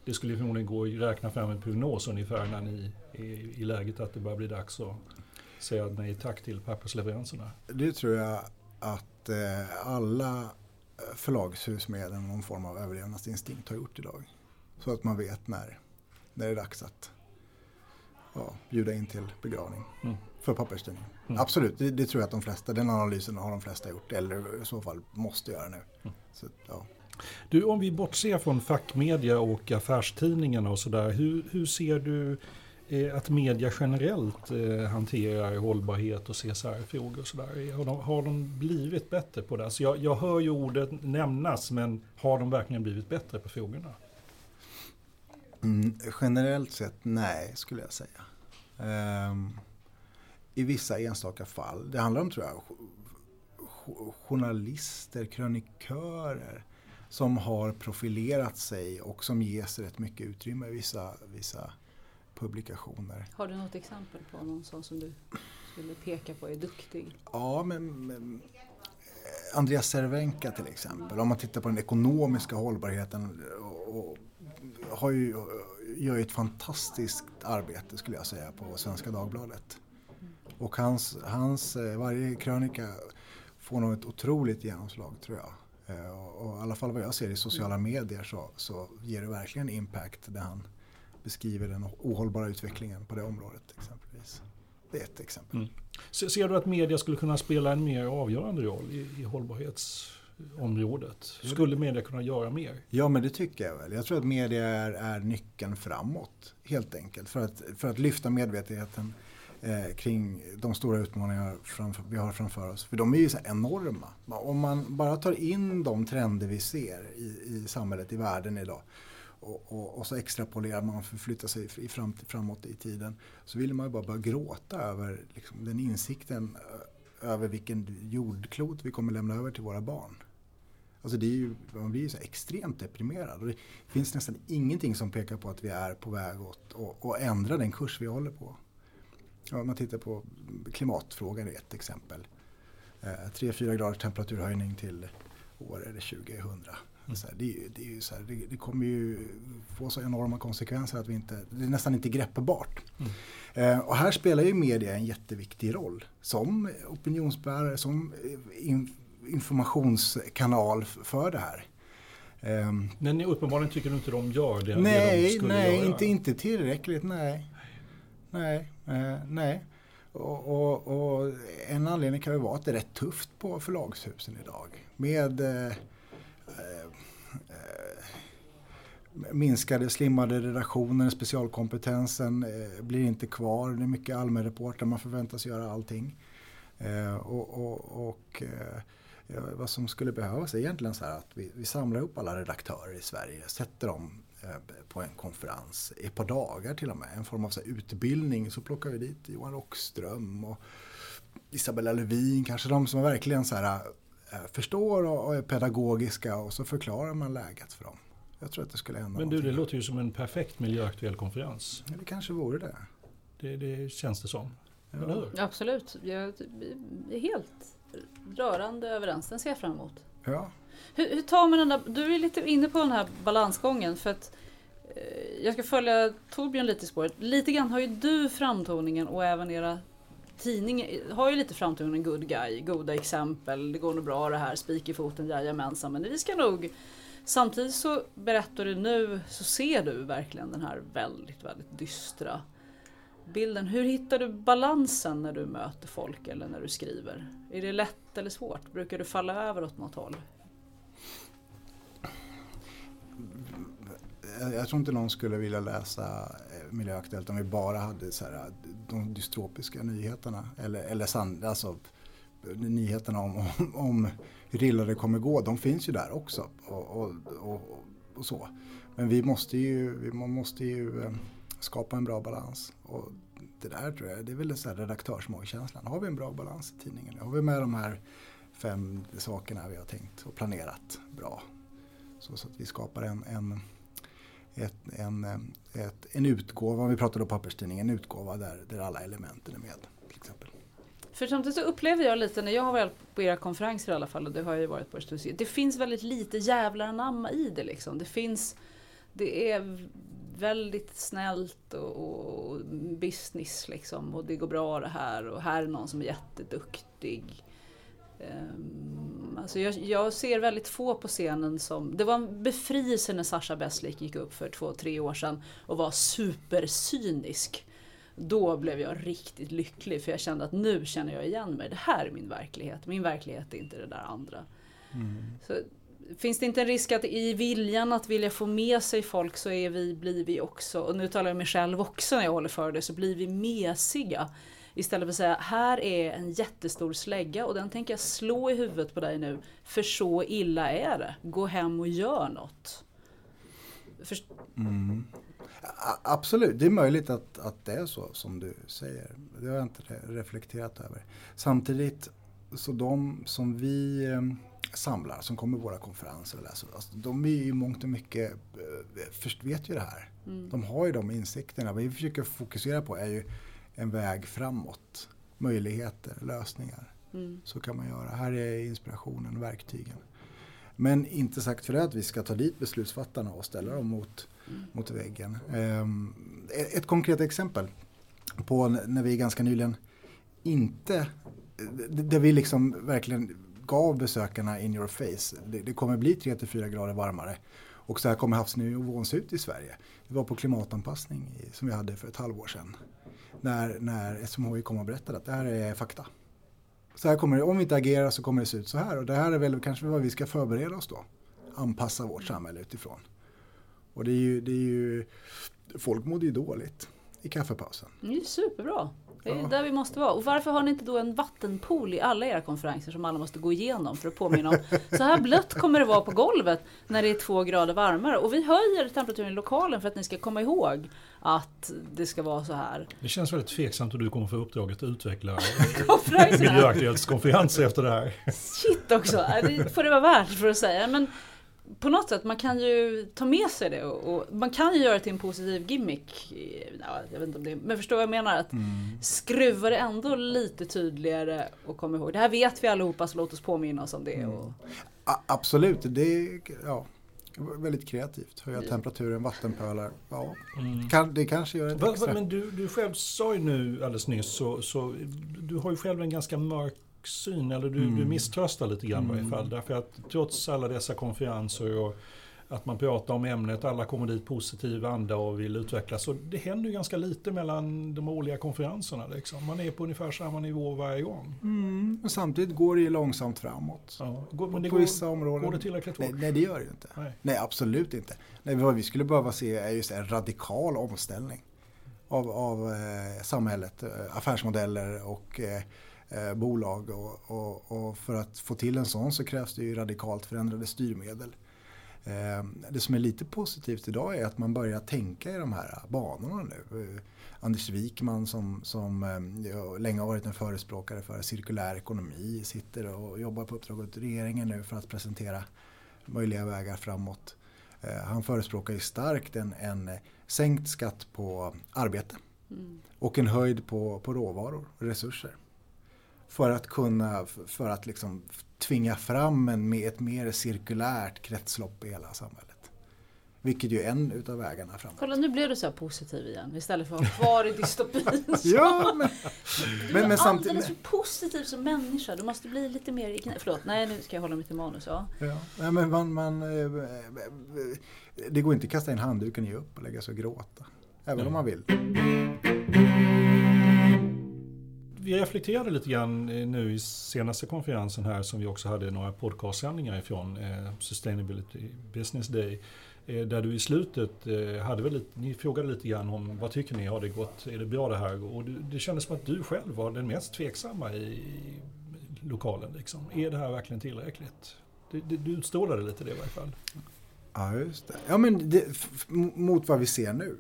det skulle förmodligen gå att räkna fram en prognos ungefär när ni är i läget att det börjar bli dags att säga nej tack till pappersleveranserna. Det tror jag att eh, alla förlagshus med någon form av överlevnadsinstinkt har gjort idag. Så att man vet när, när det är dags att ja, bjuda in till begravning Mm. för papperstidningen. Mm. Absolut, det, det tror jag att de flesta, den analysen har de flesta gjort eller i så fall måste göra nu. Mm. Så, ja. Du, om vi bortser från fackmedia och affärstidningarna och sådär, hur, hur ser du eh, att media generellt eh, hanterar hållbarhet och CSR-frågor och sådär? Har de, har de blivit bättre på det? Alltså jag, jag hör ju ordet nämnas, men har de verkligen blivit bättre på frågorna? Mm, generellt sett nej, skulle jag säga. Ehm, I vissa enstaka fall. Det handlar om, tror jag, jo- jo- journalister, krönikörer som har profilerat sig och som ges rätt mycket utrymme i vissa, vissa publikationer. Har du något exempel på någon sån som du skulle peka på är duktig? Ja, men, men eh, Andreas Cervenka till exempel, om man tittar på den ekonomiska hållbarheten och, och har ju, gör ju ett fantastiskt arbete skulle jag säga på Svenska Dagbladet. Och hans, hans eh, varje krönika får nog ett otroligt genomslag tror jag. Eh, Och, och i alla fall vad jag ser i sociala medier så, så ger det verkligen impact där han beskriver den ohållbara utvecklingen på det området exempelvis. Det är ett exempel. Mm. Se- Ser du att media skulle kunna spela en mer avgörande roll i, i hållbarhetsområdet? Skulle media kunna göra mer? Ja men det tycker jag väl. Jag tror att media är, är nyckeln framåt helt enkelt. För att, för att lyfta medvetenheten eh, kring de stora utmaningar framför, vi har framför oss. För de är ju så enorma. Om man bara tar in de trender vi ser i, i samhället, i världen idag. Och, och, och så extrapolerar man, förflyttar sig i fram, framåt i tiden. Så vill man ju bara börja gråta över liksom, den insikten över vilken jordklot vi kommer lämna över till våra barn. Alltså det är ju, man blir ju så extremt deprimerad. Och det finns nästan ingenting som pekar på att vi är på väg att och, och ändra den kurs vi håller på. Om man tittar på klimatfrågan är ett exempel. Eh, 3-4 graders temperaturhöjning till år eller 2000. Mm. Här, det, det, är så här, det, det, kommer ju få så enorma konsekvenser att vi inte, det är nästan inte greppbart. Mm. Eh, och här spelar ju media en jätteviktig roll som opinionsbärare, som in, informationskanal för det här. Um, Men uppenbarligen tycker du inte de gör det, nej, det de nej, göra? Inte, inte tillräckligt, nej. Nej, eh, nej. Och, och, och, en anledning kan ju vara att det är rätt tufft på förlagshusen idag. Med eh, eh, minskade, slimmade redaktioner, specialkompetensen eh, blir inte kvar. Det är mycket allmänreportrar, man förväntas göra allting. Eh, och, och, och eh, vad som skulle behövas är egentligen så här att vi, vi samlar ihop alla redaktörer i Sverige, sätter dem eh, på en konferens, ett par dagar till och med, en form av så utbildning. Så plockar vi dit Johan Rockström och Isabella Lövin, kanske de som verkligen så här, eh, förstår och är pedagogiska och så förklarar man läget för dem. Jag tror att det skulle hända Men du, det låter ju som en perfekt miljöaktuell konferens. Ja, det kanske vore det. Det, det känns det som. Ja. Absolut, jag är helt rörande överens. Den ser jag fram emot. Ja. Hur, hur tar man den där, du är lite inne på den här balansgången för att eh, jag ska följa Torbjörn lite i spåret. Lite grann har ju du framtoningen och även era tidningar har ju lite framtoningen good guy, goda exempel, det går nog bra det här, spik i foten, jajamensan. Men vi ska nog Samtidigt så berättar du nu så ser du verkligen den här väldigt, väldigt dystra bilden. Hur hittar du balansen när du möter folk eller när du skriver? Är det lätt eller svårt? Brukar du falla över åt något håll? Jag tror inte någon skulle vilja läsa eh, Miljöaktuellt om vi bara hade så här, de dystropiska nyheterna. Eller, eller alltså, nyheterna om, om, om hur illa det kommer gå, de finns ju där också. Och, och, och, och så. Men vi måste ju, vi måste ju eh, skapa en bra balans. Och det där tror jag, det är väl den redaktörsmagkänslan. Har vi en bra balans i tidningen? Har vi med de här fem sakerna vi har tänkt och planerat bra? Så, så att vi skapar en, en, ett, en, eh, ett, en utgåva, om vi pratar då papperstidning, en utgåva där, där alla elementen är med. Till exempel. För samtidigt så upplever jag lite när jag har varit på era konferenser i alla fall och det har jag ju varit på Det finns väldigt lite jävlar anamma i det liksom. Det finns det är väldigt snällt och, och, business liksom. Och det går bra det här och här är någon som är jätteduktig. Um, alltså jag, jag, ser väldigt få på scenen som... Det var en befrielse när Sasha Beslik gick upp för två, tre år sedan och var supercynisk. Då blev jag riktigt lycklig för jag kände att nu känner jag igen mig. Det här är min verklighet. Min verklighet är inte det där andra. Mm. Så Finns det inte en risk att i viljan att vilja få med sig folk så är vi, blir vi också, och nu talar jag mig själv också när jag håller för det, så blir vi mesiga. Istället för att säga, här är en jättestor slägga och den tänker jag slå i huvudet på dig nu. För så illa är det. Gå hem och gör något. Först mm. Absolut, det är möjligt att, att det är så som du säger. Det har jag inte reflekterat över. Samtidigt, så de som vi ehm, samlar som kommer våra konferenser och läser. Alltså, de är ju mångt och mycket, eh, först vet ju det här. Mm. De har ju de insikterna. Vad vi försöker fokusera på är ju en väg framåt. Möjligheter, lösningar. Mm. Så kan man göra. Här är inspirationen, verktygen. Men inte sagt för det att vi ska ta dit beslutsfattarna och ställa dem mot, mot väggen. Ehm, e-, ett konkret exempel på när vi ganska nyligen inte, där vi liksom verkligen gav besökarna in your face. Det, det kommer bli 3-4 grader varmare. Och så här kommer havsnivån se ut i Sverige. Det var på klimatanpassning som vi hade för ett halvår sedan. När, när SMHI kom och berättade att det här är fakta. Så här kommer det, om vi inte agerar så kommer det se ut så här. Och det här är väl kanske vad vi ska förbereda oss då. Anpassa vårt samhälle utifrån. Och det är ju, det är ju folk mådde ju dåligt i kaffepausen. Det är superbra. Det är där vi måste vara. Och varför har ni inte då en vattenpool i alla era konferenser som alla måste gå igenom för att påminna om så här blött kommer det vara på golvet när det är två grader varmare. Och vi höjer temperaturen i lokalen för att ni ska komma ihåg att det ska vara så här. Det känns väldigt tveksamt hur du kommer få uppdraget att utveckla Konferenserna. miljöaktuellskonferenser efter det här. Shit också, det får det vara värt för att säga. Men på något sätt, man kan ju ta med sig det och, och man kan ju göra det till en positiv gimmick. Ja, jag vet inte om det, men förstår vad jag menar? Att Mm. skruva det ändå lite tydligare och komma ihåg. Det här vet vi allihopa så låt oss påminna oss om det. Och, A- absolut, det är ja, väldigt kreativt. Höja temperaturen, vattenpölar. Ja, kan, det kanske gör ett Va, va, extra. men du, du själv sa ju nu alldeles nyss, så, så du har ju själv en ganska mörk syn, eller du, du misströstar lite grann i varje fall. Därför att trots alla dessa konferenser och att man pratar om ämnet, alla kommer dit positiv anda och vill utvecklas. Så det händer ju ganska lite mellan de årliga konferenserna. Liksom. Man är på ungefär samma nivå varje gång. Mm, men samtidigt går det ju långsamt framåt. Ja, går, men det på går, vissa områden. går det tillräckligt fort? Nej, nej, det gör det ju inte. Nej. Nej, absolut inte. Nej, vad vi skulle behöva se är just en radikal omställning av, av eh, samhället, eh, affärsmodeller och eh, eh, bolag. Och, och, och för att få till en sån så krävs det ju radikalt förändrade styrmedel. Eh, det som är lite positivt idag är att man börjar tänka i de här banorna nu. Eh, Anders Wikman som, som eh, länge har varit en förespråkare för cirkulär ekonomi sitter och jobbar på uppdrag åt regeringen nu för att presentera möjliga vägar framåt. Eh, Han förespråkar ju starkt en, en sänkt skatt på arbete och en höjd på, på råvaror och resurser. För att kunna, för att liksom tvinga fram en, med ett mer cirkulärt kretslopp i hela samhället. Vilket ju är en utav vägarna framåt. kolla nu blev du så positiv igen istället för att vara kvar i dystopin. Ja, men, Du men, är men alldeles för positiv som människa. Du måste bli lite mer. Förlåt, nej nu ska jag hålla mig till manus. Ja. Ja, nej, men man, man, eh, det går inte att kasta in handduken, ge upp och lägga sig och gråta. Även om man vill. Vi reflekterade lite grann eh, nu i senaste konferensen här som vi också hade några podcastsändningar ifrån, eh, Sustainability Business Day. Eh, där du i slutet eh, hade väl lite, ni frågade lite grann om vad tycker ni, har det gått, är det bra det här? Och du, det kändes som att du själv var den mest tveksamma i, i lokalen. Liksom. Är det här verkligen tillräckligt? Du, du, du utstrålade lite det i varje fall. Ja, just det. Ja, men det, mot vad vi ser nu.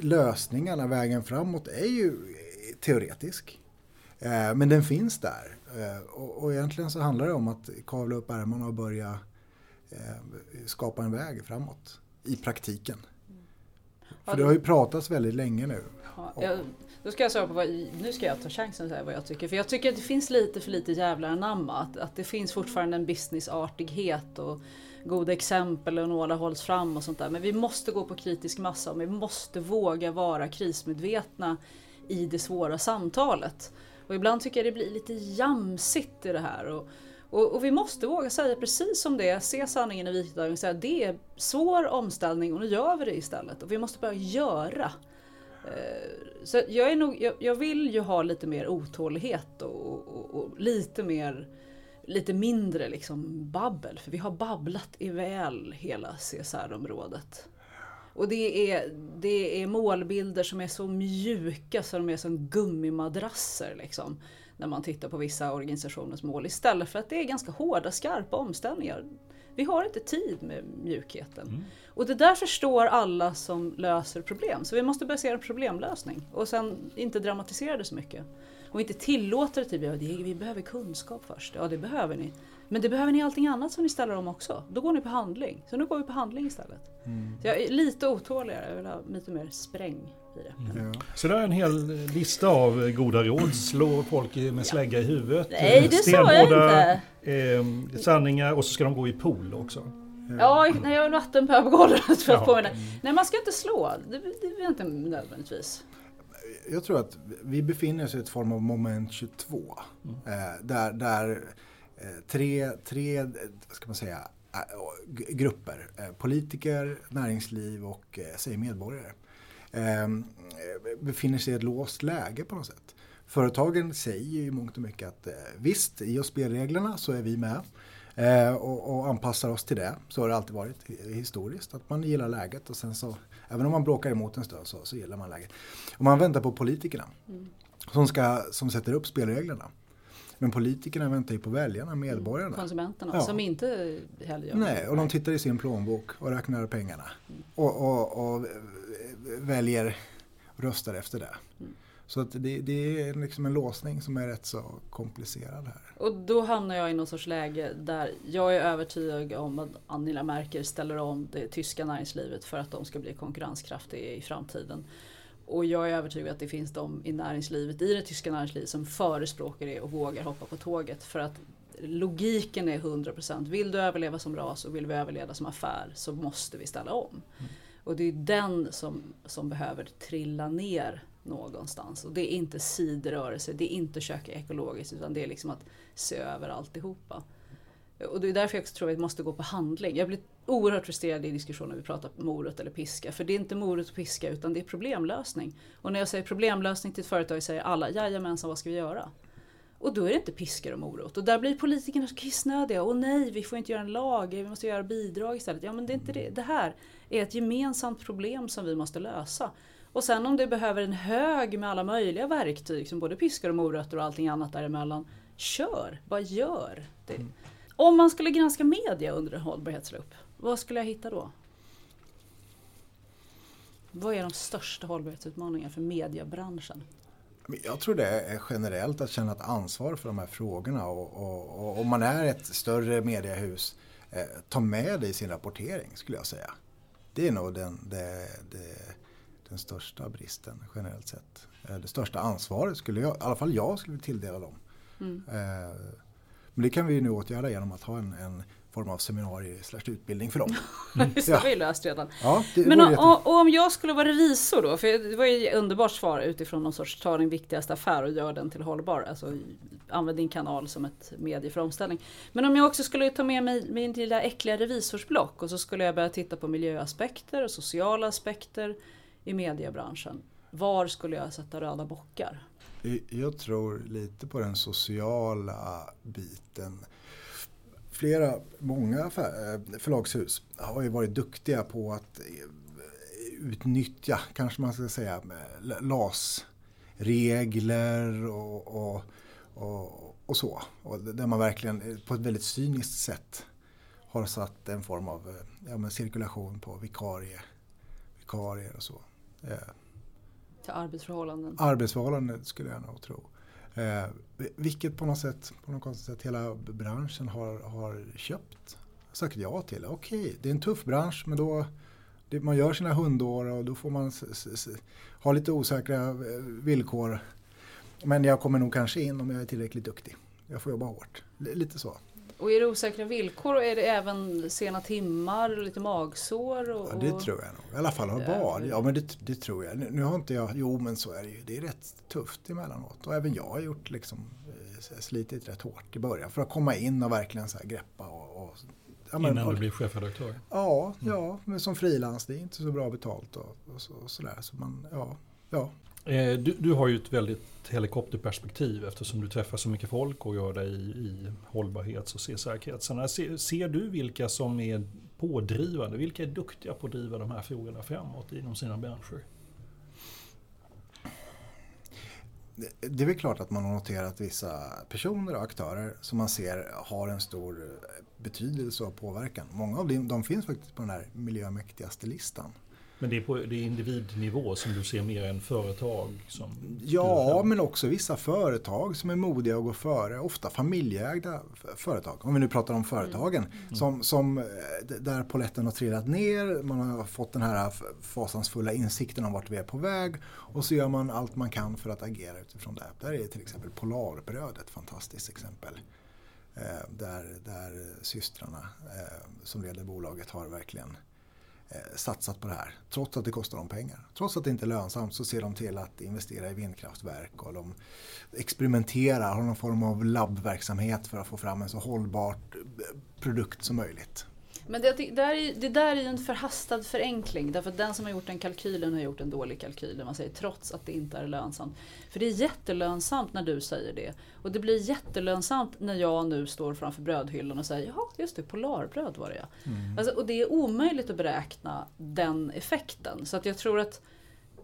Lösningarna, vägen framåt är ju eh, teoretisk. Eh, men den finns där. Eh, och, egentligen så handlar det om att kavla upp ärmarna och börja eh, skapa en väg framåt i praktiken. För det har ju pratats väldigt länge nu. Ja, jag, då ska jag svara på vad, nu ska jag ta chansen och säga vad jag tycker. För jag tycker att det finns lite för lite jävlar anamma. Att, att det finns fortfarande en businessartighet och goda exempel och några hålls fram och sånt där. Men vi måste gå på kritisk massa och vi måste våga vara krismedvetna i det svåra samtalet. Och ibland tycker jag det blir lite jamsigt i det här. Och, och, och vi måste våga säga precis som det är, se sanningen i vitögat och säga det är svår omställning och nu gör vi det istället. Och vi måste börja göra. Eh, så jag, är nog, jag, jag vill ju ha lite mer otålighet och, och, och lite mer lite mindre liksom babbel. För vi har babblat i väl hela CSR-området. Och det är, det är målbilder som är så mjuka så de är som gummimadrasser liksom. När man tittar på vissa organisationers mål. Istället för att det är ganska hårda, skarpa omställningar. Vi har inte tid med mjukheten. Och det där förstår alla som löser problem. Så vi måste börja se en problemlösning. Och sen inte dramatisera det så mycket. Och inte tillåta det till att vi behöver kunskap först. Ja, det behöver ni. Men det behöver ni allting annat som ni ställer om också. Då går ni på handling. Så nu går vi på handling istället. Så jag är lite otåligare. Jag vill ha lite mer spräng i det. Ja. Så det är en hel lista av goda råd. Slå folk med slägga i huvudet. Nej, det sa jag Stenhårda, inte. Eh, sanningar och så ska de gå i pool också. Ja, när jag har vattenpöl på golvet för att påminna. Nej, man ska inte slå. Det, det är inte nödvändigtvis. Jag tror att vi befinner oss i ett form av moment 22. Eh, där där tre, tre eh, vad ska man säga, eh, grupper, eh, politiker, näringsliv och eh, säg medborgare, eh, befinner sig i ett låst läge på något sätt. Företagen säger ju i mångt och mycket att eh, visst, i oss spelreglerna så är vi med. Eh, och, och anpassar oss till det. Så har det alltid varit hi- historiskt. Att man gillar läget och sen så, även om man bråkar emot en stund så, så gillar man läget. Och man väntar på politikerna. som, ska, som sätter upp spelreglerna. Men politikerna väntar ju på väljarna, medborgarna. Konsumenterna Ja. som inte heller gör Nej, och de tittar i sin plånbok och räknar pengarna. Och, och, och väljer, röstar efter det. Så att det, det är liksom en låsning som är rätt så komplicerad här. Och då hamnar jag i någon sorts läge där jag är övertygad om att Angela Merkel ställer om det tyska näringslivet för att de ska bli konkurrenskraftiga i framtiden. Och jag är övertygad att det finns de i näringslivet, i det tyska näringslivet som förespråkar det och vågar hoppa på tåget. För att logiken är 100%. Vill du överleva som ras och vill vi överleva som affär så måste vi ställa om. Och det är den som, som behöver trilla ner någonstans. Och det är inte sidrörelse, det är inte köka ekologiskt utan det är liksom att se över alltihopa. Och det är därför jag också tror att vi måste gå på handling. Jag blir oerhört frustrerad i diskussioner när vi pratar morot eller piska. För det är inte morot och piska utan det är problemlösning. Och när jag säger problemlösning till ett företag säger alla jajamensan vad ska vi göra? Och då är det inte piska och morot. Och där blir politikerna så kissnödiga. Och nej, vi får inte göra en lag, vi måste göra bidrag istället. Ja men det är inte det. Det här är ett gemensamt problem som vi måste lösa. Och sen om det behöver en hög med alla möjliga verktyg, som både piskar och morötter och allting annat däremellan. Kör, bara gör det. Mm. Om man skulle granska media under en hållbarhetslupp, vad skulle jag hitta då? Vad är de största hållbarhetsutmaningarna för mediebranschen? Jag tror det är generellt att känna ett ansvar för de här frågorna och om man är ett större mediehus, eh, ta med det i sin rapportering skulle jag säga. Det är nog den, det, det, den största bristen generellt sett. Eh, det största ansvaret skulle jag, i alla fall jag skulle tilldela dem. Mm. Eh, men det kan vi nu åtgärda genom att ha en, en form av seminarier slash utbildning för dem. Just det, har vi löst redan. Ja, Men och, jätte- om jag skulle vara revisor då, för det var ju ett underbart svar utifrån någon sorts ta din viktigaste affär och gör den till hållbar. Alltså använd din kanal som ett medie för omställning. Men om jag också skulle ta med mig min lilla äckliga revisorsblock och så skulle jag börja titta på miljöaspekter och sociala aspekter i mediebranschen. Var skulle jag sätta röda bockar? Jag tror lite på den sociala biten. Flera, många eh, förlagshus har ju varit duktiga på att eh, utnyttja, kanske man ska säga, eh, LAS-regler och, och, och, och så. Och där man verkligen på ett väldigt cyniskt sätt har satt en form av ja, men cirkulation på vikarie, vikarier och så. Till arbetsförhållanden? Arbetsförhållanden skulle jag nog tro. Eh, vilket på något sätt, på något konstigt sätt hela branschen har, har köpt. Sagt ja till. Okej, det är en tuff bransch men då det, man gör sina hundår och då får man s, s, ha lite osäkra eh, villkor. Men jag kommer nog kanske in om jag är tillräckligt duktig. Jag får jobba hårt. L- lite så. Och är det osäkra villkor och är det även sena timmar och lite magsår? Och, Ja, det tror jag nog. I alla fall har varit. Ja, men det, det tror jag. Nu, har inte jag, jo men så är det ju. Det är rätt tufft emellanåt. Och även jag har gjort liksom, eh, slitit rätt hårt i början för att komma in och verkligen så här greppa. Och, och, ja, men- Innan du blir chefredaktör. Ja, ja, men som frilans, det är inte så bra betalt och, och, så, och sådär. Så man, ja, ja. Eh, du, du har ju ett väldigt helikopterperspektiv eftersom du träffar så mycket folk och gör det i, i hållbarhets och CSR-kretsarna. Ser, ser du vilka som är pådrivande? Vilka är duktiga på att driva de här frågorna framåt inom sina branscher? Det, det är väl klart att man har noterat vissa personer och aktörer som man ser har en stor eh, betydelse och påverkan. Många av dem, de finns faktiskt på den här miljömäktigaste listan. Men det är på det är individnivå som du ser mer än företag som Ja, men också vissa företag som är modiga och går före. Ofta familjeägda företag. Om vi nu pratar om företagen. Som, som eh, där poletten har trillat ner. Man har fått den här fasansfulla insikten om vart vi är på väg. Och så gör man allt man kan för att agera utifrån det. Där är till exempel Polarbröd ett fantastiskt exempel. Eh, där, där systrarna eh, som leder bolaget har verkligen Eh, satsat på det här. Trots att det kostar dem pengar. Trots att det inte är lönsamt så ser de till att investera i vindkraftverk och de experimenterar, har någon form av labbverksamhet för att få fram en så hållbart eh, produkt som möjligt. Men det, det, där är, det där är ju en förhastad förenkling. Därför att den som har gjort den kalkylen har gjort en dålig kalkyl. Man säger trots att det inte är lönsamt. För det är jättelönsamt när du säger det. Och det blir jättelönsamt när jag nu står framför brödhyllan och säger ja just det, Polarbröd var det ja. Alltså, och det är omöjligt att beräkna den effekten. Så att jag tror att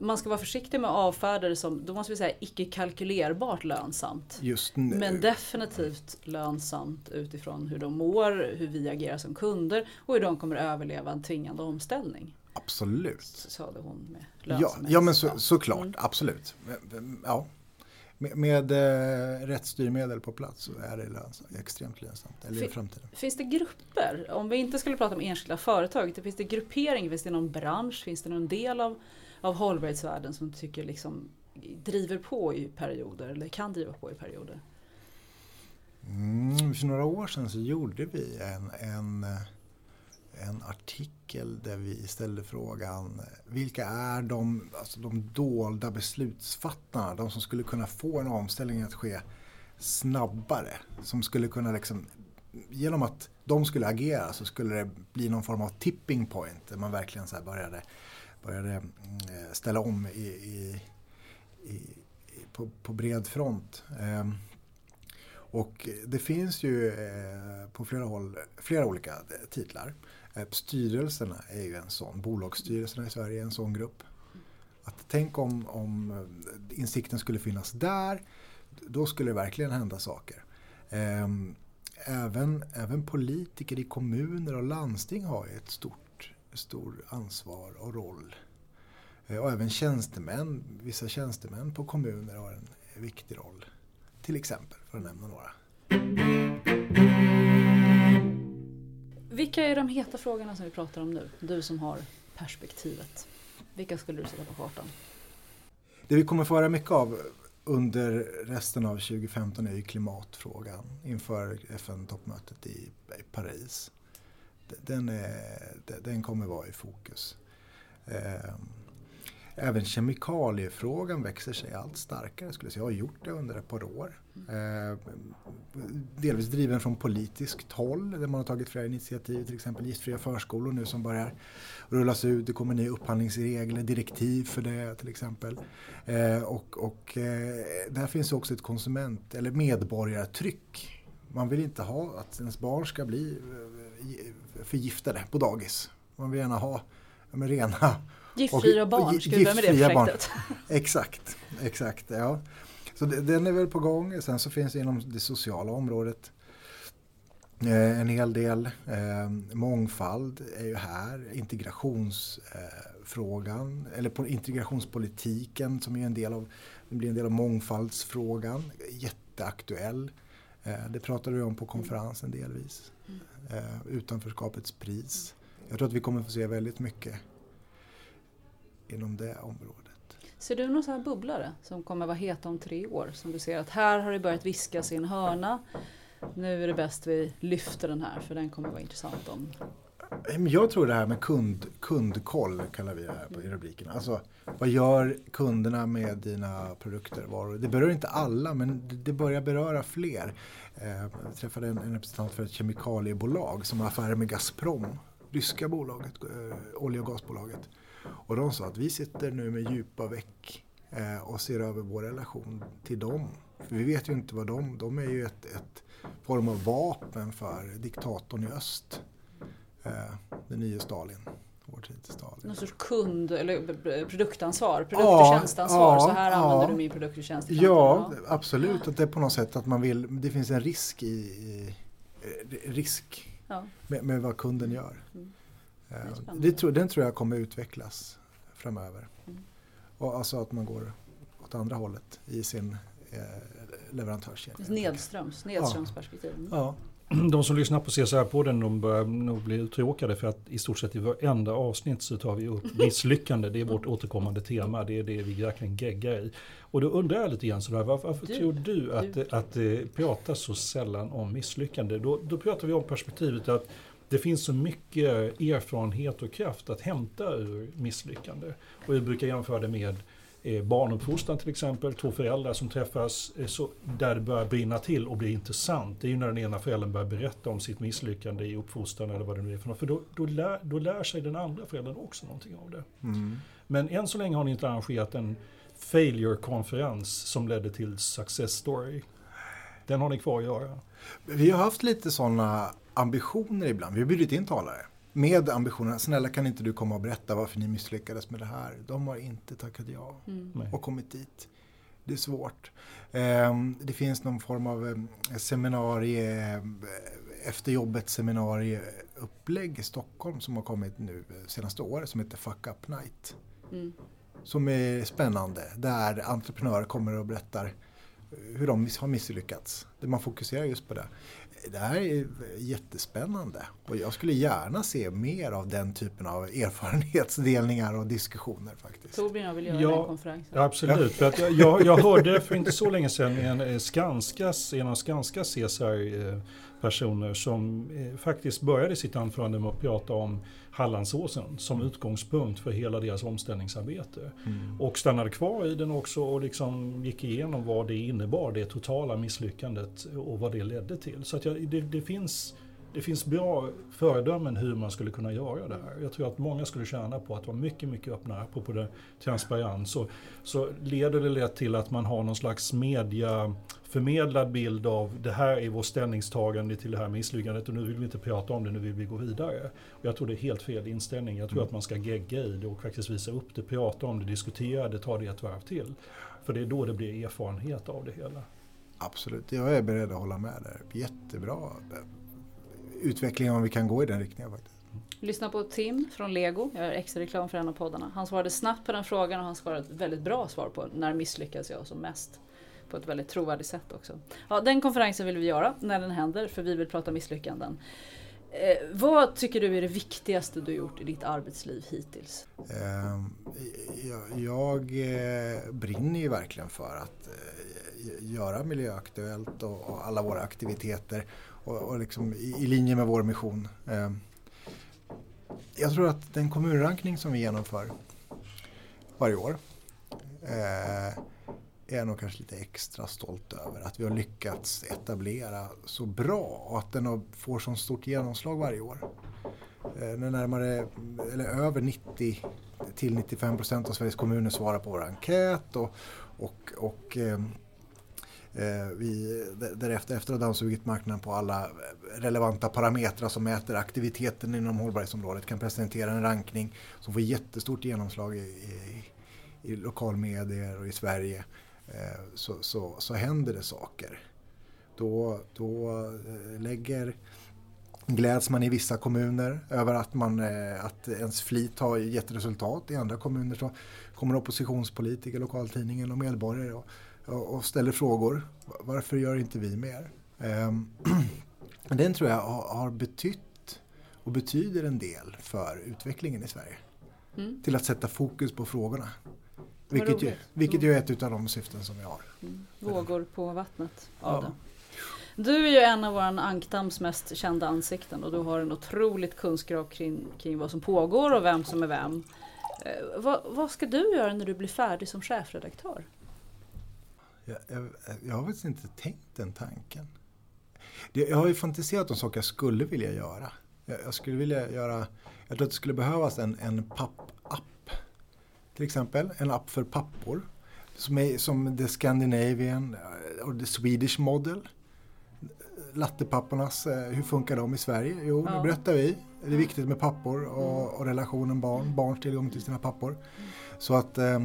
man ska vara försiktig med att avfärda det som, då måste vi säga icke kalkylerbart lönsamt. Just nu. Men definitivt lönsamt utifrån hur de mår, hur vi agerar som kunder och hur de kommer överleva en tvingande omställning. Absolut. Sade hon med Ja, ja men så, såklart, mm. absolut. Ja. Med, med eh, rätt styrmedel på plats så är det lönsamt, extremt lönsamt. Eller i framtiden. Finns det grupper? Om vi inte skulle prata om enskilda företag, finns det gruppering? Finns det någon bransch? Finns det någon del av, av hållbarhetsvärlden som tycker liksom driver på i perioder eller kan driva på i perioder? Mm, för några år sedan så gjorde vi en, en en artikel där vi ställde frågan vilka är de, alltså de dolda beslutsfattarna, de som skulle kunna få en omställning att ske snabbare. Som skulle kunna liksom, genom att de skulle agera så skulle det bli någon form av tipping point där man verkligen så började, började mm, eh, ställa om i, i, i, på, på, bred front. Ehm, och det finns ju eh, på flera håll flera olika eh, titlar. Styrelserna är ju en sån, bolagsstyrelserna i Sverige är en sån grupp. Att tänk om, om insikten skulle finnas där, då skulle det verkligen hända saker. Ehm, även, även politiker i kommuner och landsting har ju ett stort, stort ansvar och roll. Eh, och även tjänstemän, vissa tjänstemän på kommuner har en viktig roll. Till exempel, för att nämna några. Vilka är de heta frågorna som vi pratar om nu? Du som har perspektivet. Vilka skulle du sätta på kartan? Det vi kommer få höra mycket av under resten av 2015 är ju klimatfrågan inför FN-toppmötet i Paris. Den, eh, är, den kommer vara i fokus. Ehm, även kemikaliefrågan växer sig allt starkare skulle jag säga. Jag har gjort det under ett par år. Ehm, delvis driven från politiskt håll där man har tagit flera initiativ. Till exempel giftfria förskolor nu som börjar rullas ut. Det kommer nya upphandlingsregler, direktiv för det till exempel. Ehm, och, och eh, där finns också ett konsument eller medborgartryck. Man vill inte ha att ens barn ska bli eh, förgiftade på dagis. Man vill gärna ha rena Giftfria barn, ska vi börja med det projektet? Barn. Exakt, exakt. Ja. Så det, den är väl på gång. Sen så finns det inom det sociala området eh, en hel del. Eh, mångfald är ju här. Integrationsfrågan, eh, eller på integrationspolitiken som är en del av, blir en del av mångfaldsfrågan. Jätteaktuell. Eh, det pratade vi om på konferensen delvis. Eh, utanförskapets pris. Jag tror att vi kommer få se väldigt mycket inom det området. Ser du någon sån här bubblare som kommer vara het om tre år? Som du ser att här har det börjat viskas i en hörna. Nu är det bäst vi lyfter den här för den kommer vara intressant om jag tror det här med kund, kundkoll kallar vi det här på, i rubriken. Alltså vad gör kunderna med dina produkter? Varor? Det berör inte alla men det börjar beröra fler. Jag träffade en, en representant för ett kemikaliebolag som har affärer med Gazprom. Ryska bolaget, eh, olje och gasbolaget. Och de sa att vi sitter nu med djupa veck eh, och ser över vår relation till dem. För vi vet ju inte vad de, de är ju ett, ett form av vapen för diktatorn i öst. Eh, den nya Stalin. Vår tids Stalin. Någon sorts kund eller produktansvar, produkt och tjänstansvar. Ja, så här ja, använder du min produkt och tjänst Ja, absolut. Att det är på något sätt att man vill, det finns en risk i, i risk ja. med, med, vad kunden gör. Mm. Eh, det tror, den tror jag kommer utvecklas framöver. Mm. Och alltså att man går åt andra hållet i sin eh, leverantörskedja. Nedströms, nedströmsperspektiv. Ja. De som lyssnar på CSR-podden de börjar nog bli uttråkade för att i stort sett i varenda avsnitt så tar vi upp misslyckande. Det är vårt återkommande tema. Det är det vi verkligen geggar i. Och då undrar jag lite grann sådär, varför, varför du, tror du att, du. att det pratas så sällan om misslyckande? Då, då pratar vi om perspektivet att det finns så mycket erfarenhet och kraft att hämta ur misslyckande. Och vi brukar jämföra det med eh, barnuppfostran till exempel, två föräldrar som träffas eh, så, där det börjar brinna till och bli intressant. Det är ju när den ena föräldern börjar berätta om sitt misslyckande i uppfostran eller vad det nu är för något. För då, då, lär, då lär sig den andra föräldern också någonting av det. Mm. Men än så länge har ni inte arrangerat en failure-konferens som ledde till success story. Den har ni kvar att göra. Vi har haft lite sådana ambitioner ibland. Vi har bjudit in talare med ambitionen, snälla kan inte du komma och berätta varför ni misslyckades med det här. De har inte tackat ja Mm. och kommit dit. Det är svårt. Ehm, Det finns någon form av eh, seminarie, eh, efter jobbet seminarieupplägg i Stockholm som har kommit nu eh, senaste året som heter Fuck Up Night. Mm. Som är spännande, där entreprenörer kommer och berättar hur de har misslyckats. Där man fokuserar just på det. Det här är jättespännande och jag skulle gärna se mer av den typen av erfarenhetsdelningar och diskussioner faktiskt. Torbjörn jag vill göra Ja, den konferensen. Ja, absolut. För att jag, jag, hörde för inte så länge sedan en eh, Skanskas, en av Skanskas CSR-personer som eh, faktiskt började sitt anförande med att prata om Hallandsåsen som utgångspunkt för hela deras omställningsarbete. Mm. Och stannade kvar i den också och liksom gick igenom vad det innebar, det totala misslyckandet och vad det ledde till. Så att jag, det, det, finns, det finns bra föredömen hur man skulle kunna göra det här. Jag tror att många skulle tjäna på att vara mycket, mycket öppnare på det transparens. Så, så leder det lätt till att man har någon slags media förmedlad bild av det här är vårt ställningstagande till det här misslyckandet och nu vill vi inte prata om det, nu vill vi gå vidare. Och jag tror det är helt fel inställning. Jag tror att man ska gegga i det och faktiskt visa upp det, prata om det, diskutera det, ta det ett varv till. För det är då det blir erfarenhet av det hela. Absolut, jag är beredd att hålla med där. Jättebra utveckling om vi kan gå i den riktningen faktiskt. Lyssna på Tim från Lego. Jag gör extra reklam för en av poddarna. Han svarade snabbt på den frågan och han svarade ett väldigt bra svar på när misslyckas jag som mest. På ett väldigt trovärdigt sätt också. Ja, den konferensen vill vi göra när den händer för vi vill prata misslyckanden. Eh, vad tycker du är det viktigaste du gjort i ditt arbetsliv hittills? Ehm, jag, jag eh, brinner ju verkligen för att eh, göra miljöaktuellt och, och alla våra aktiviteter och, och liksom i, i linje med vår mission. Eh, jag tror att den kommunrankning som vi genomför varje år eh, är jag nog kanske lite extra stolt över. Att vi har lyckats etablera så bra och att den har- får så stort genomslag varje år. Eh, När närmare, eller över 90 till 95 procent av Sveriges kommuner svarar på vår enkät och, och, och eh, Eh, vi därefter efter att ha dammsugit marknaden på alla relevanta parametrar som mäter aktiviteten inom hållbarhetsområdet kan presentera en rankning som får jättestort genomslag i, i, i lokalmedier och i Sverige eh, så, så, så händer det saker. Då, då eh, lägger gläds man i vissa kommuner över att, man, att ens flit har gett resultat. I andra kommuner så kommer oppositionspolitiker, lokaltidningen och medborgare och, och, ställer frågor. Varför gör inte vi mer? Ehm, Den tror jag har, betytt och betyder en del för utvecklingen i Sverige. Mm. Till att sätta fokus på frågorna. Vilket ju, vilket ju är ett av de syften som vi har. Mm. Vågor på vattnet av Ja. det. Du är ju en av våran Ankdams mest kända ansikten och du har en otroligt kunskap kring, kring vad som pågår och vem som är vem. Eh, vad, vad ska du göra när du blir färdig som chefredaktör? Jag, jag, jag har faktiskt inte tänkt den tanken. Det, jag har ju fantiserat om saker jag skulle vilja göra. Jag, jag skulle vilja göra, jag tror att det skulle behövas en, en pappapp. Till exempel en app för pappor. Som, är, som The Scandinavian eh, och The Swedish Model. Lattepappornas, eh, hur funkar de i Sverige? Jo, Ja. nu berättar vi. Det är viktigt med pappor och, och relationen barn, barns tillgång till sina pappor. Så att eh,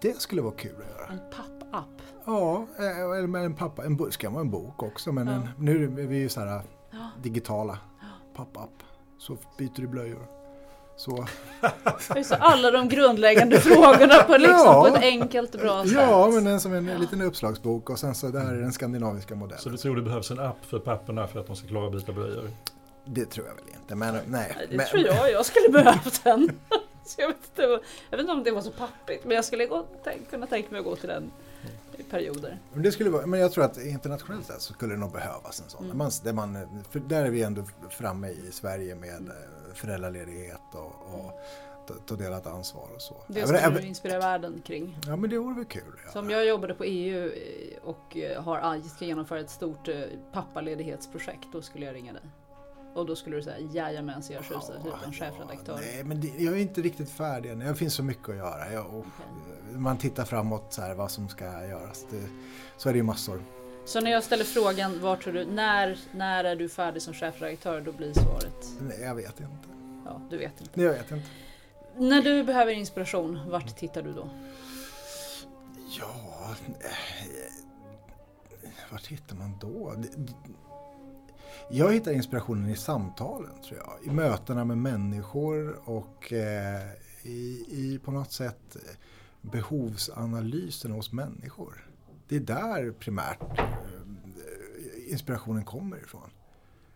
det skulle vara kul att göra. En pappapp? Ja, eh, eller med en pappa. En bok, ska vara en bok också men Ja. en, nu är vi ju så här Ja. digitala. Pappa-app. Så byter du blöjor. Så, det, alla de grundläggande frågorna på, liksom, Ja. på ett enkelt bra sätt. ja, men den som en liten uppslagsbok och sen så där är den skandinaviska modellen. Så du tror det behövs en app för papporna för att de ska klara att byta blöjor? Det tror jag väl inte, men nej. Nej, Det men, tror jag jag skulle behövt den. Så jag, vet inte, jag vet inte om det var så pappigt men jag skulle gå, tänk, kunna tänka mig att gå till den i perioder. Men, det skulle vara, men jag tror att internationellt sett så skulle det nog behövas en sån. Mm. Man, där, man, där är vi ändå framme i Sverige med eh, föräldraledighet och, och ta, delat ansvar och så. Det Även- skulle du även- inspirera världen kring. Ja men det vore väl kul. Ja. Som jag jobbade på EU eh, och eh, har ska genomföra ett stort pappaledighetsprojekt, då skulle jag ringa dig. Och då skulle du säga jajamensan jag tjusar typ en chefredaktör. Nej, men det, jag är inte riktigt färdig än. Det finns så mycket att göra. Jag, och, Man tittar framåt så här, vad som ska göras. Det, så är det ju massor. Så när jag ställer frågan, var tror du, när, när är du färdig som chefredaktör? Då blir svaret, Nej, jag vet inte. Ja, du vet inte. Jag vet inte. När du behöver inspiration, vart tittar du då? Ja, eh, vart hittar man då? Jag hittar inspirationen i samtalen tror jag. I mötena med människor och eh, i, i på något sätt behovsanalysen hos människor. Det är där primärt eh, inspirationen kommer ifrån.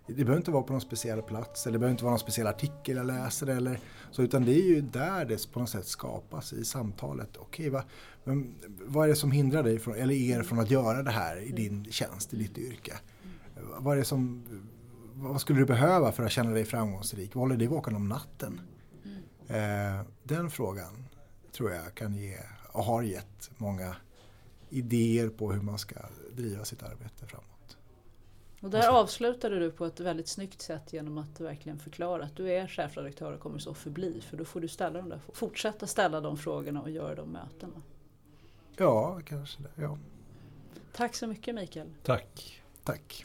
Det behöver inte vara på någon speciell plats eller det behöver inte vara någon speciell artikel jag läser eller så utan det är ju där det på något sätt skapas i samtalet. Okej, va, men vad är det som hindrar dig från, eller er från att göra det här i din tjänst, i ditt yrke? Vad, är det som, vad skulle du behöva för att känna dig framgångsrik? Vad håller dig vaken om natten? Eh, den frågan tror jag kan ge och har gett många idéer på hur man ska driva sitt arbete framåt. Och där avslutade du på ett väldigt snyggt sätt genom att verkligen förklara att du är chefredaktör och kommer så förbli. För då får du ställa de där, fortsätta ställa de frågorna och göra de mötena. Ja, kanske det. Ja. Tack så mycket Mikael. Tack. Tack.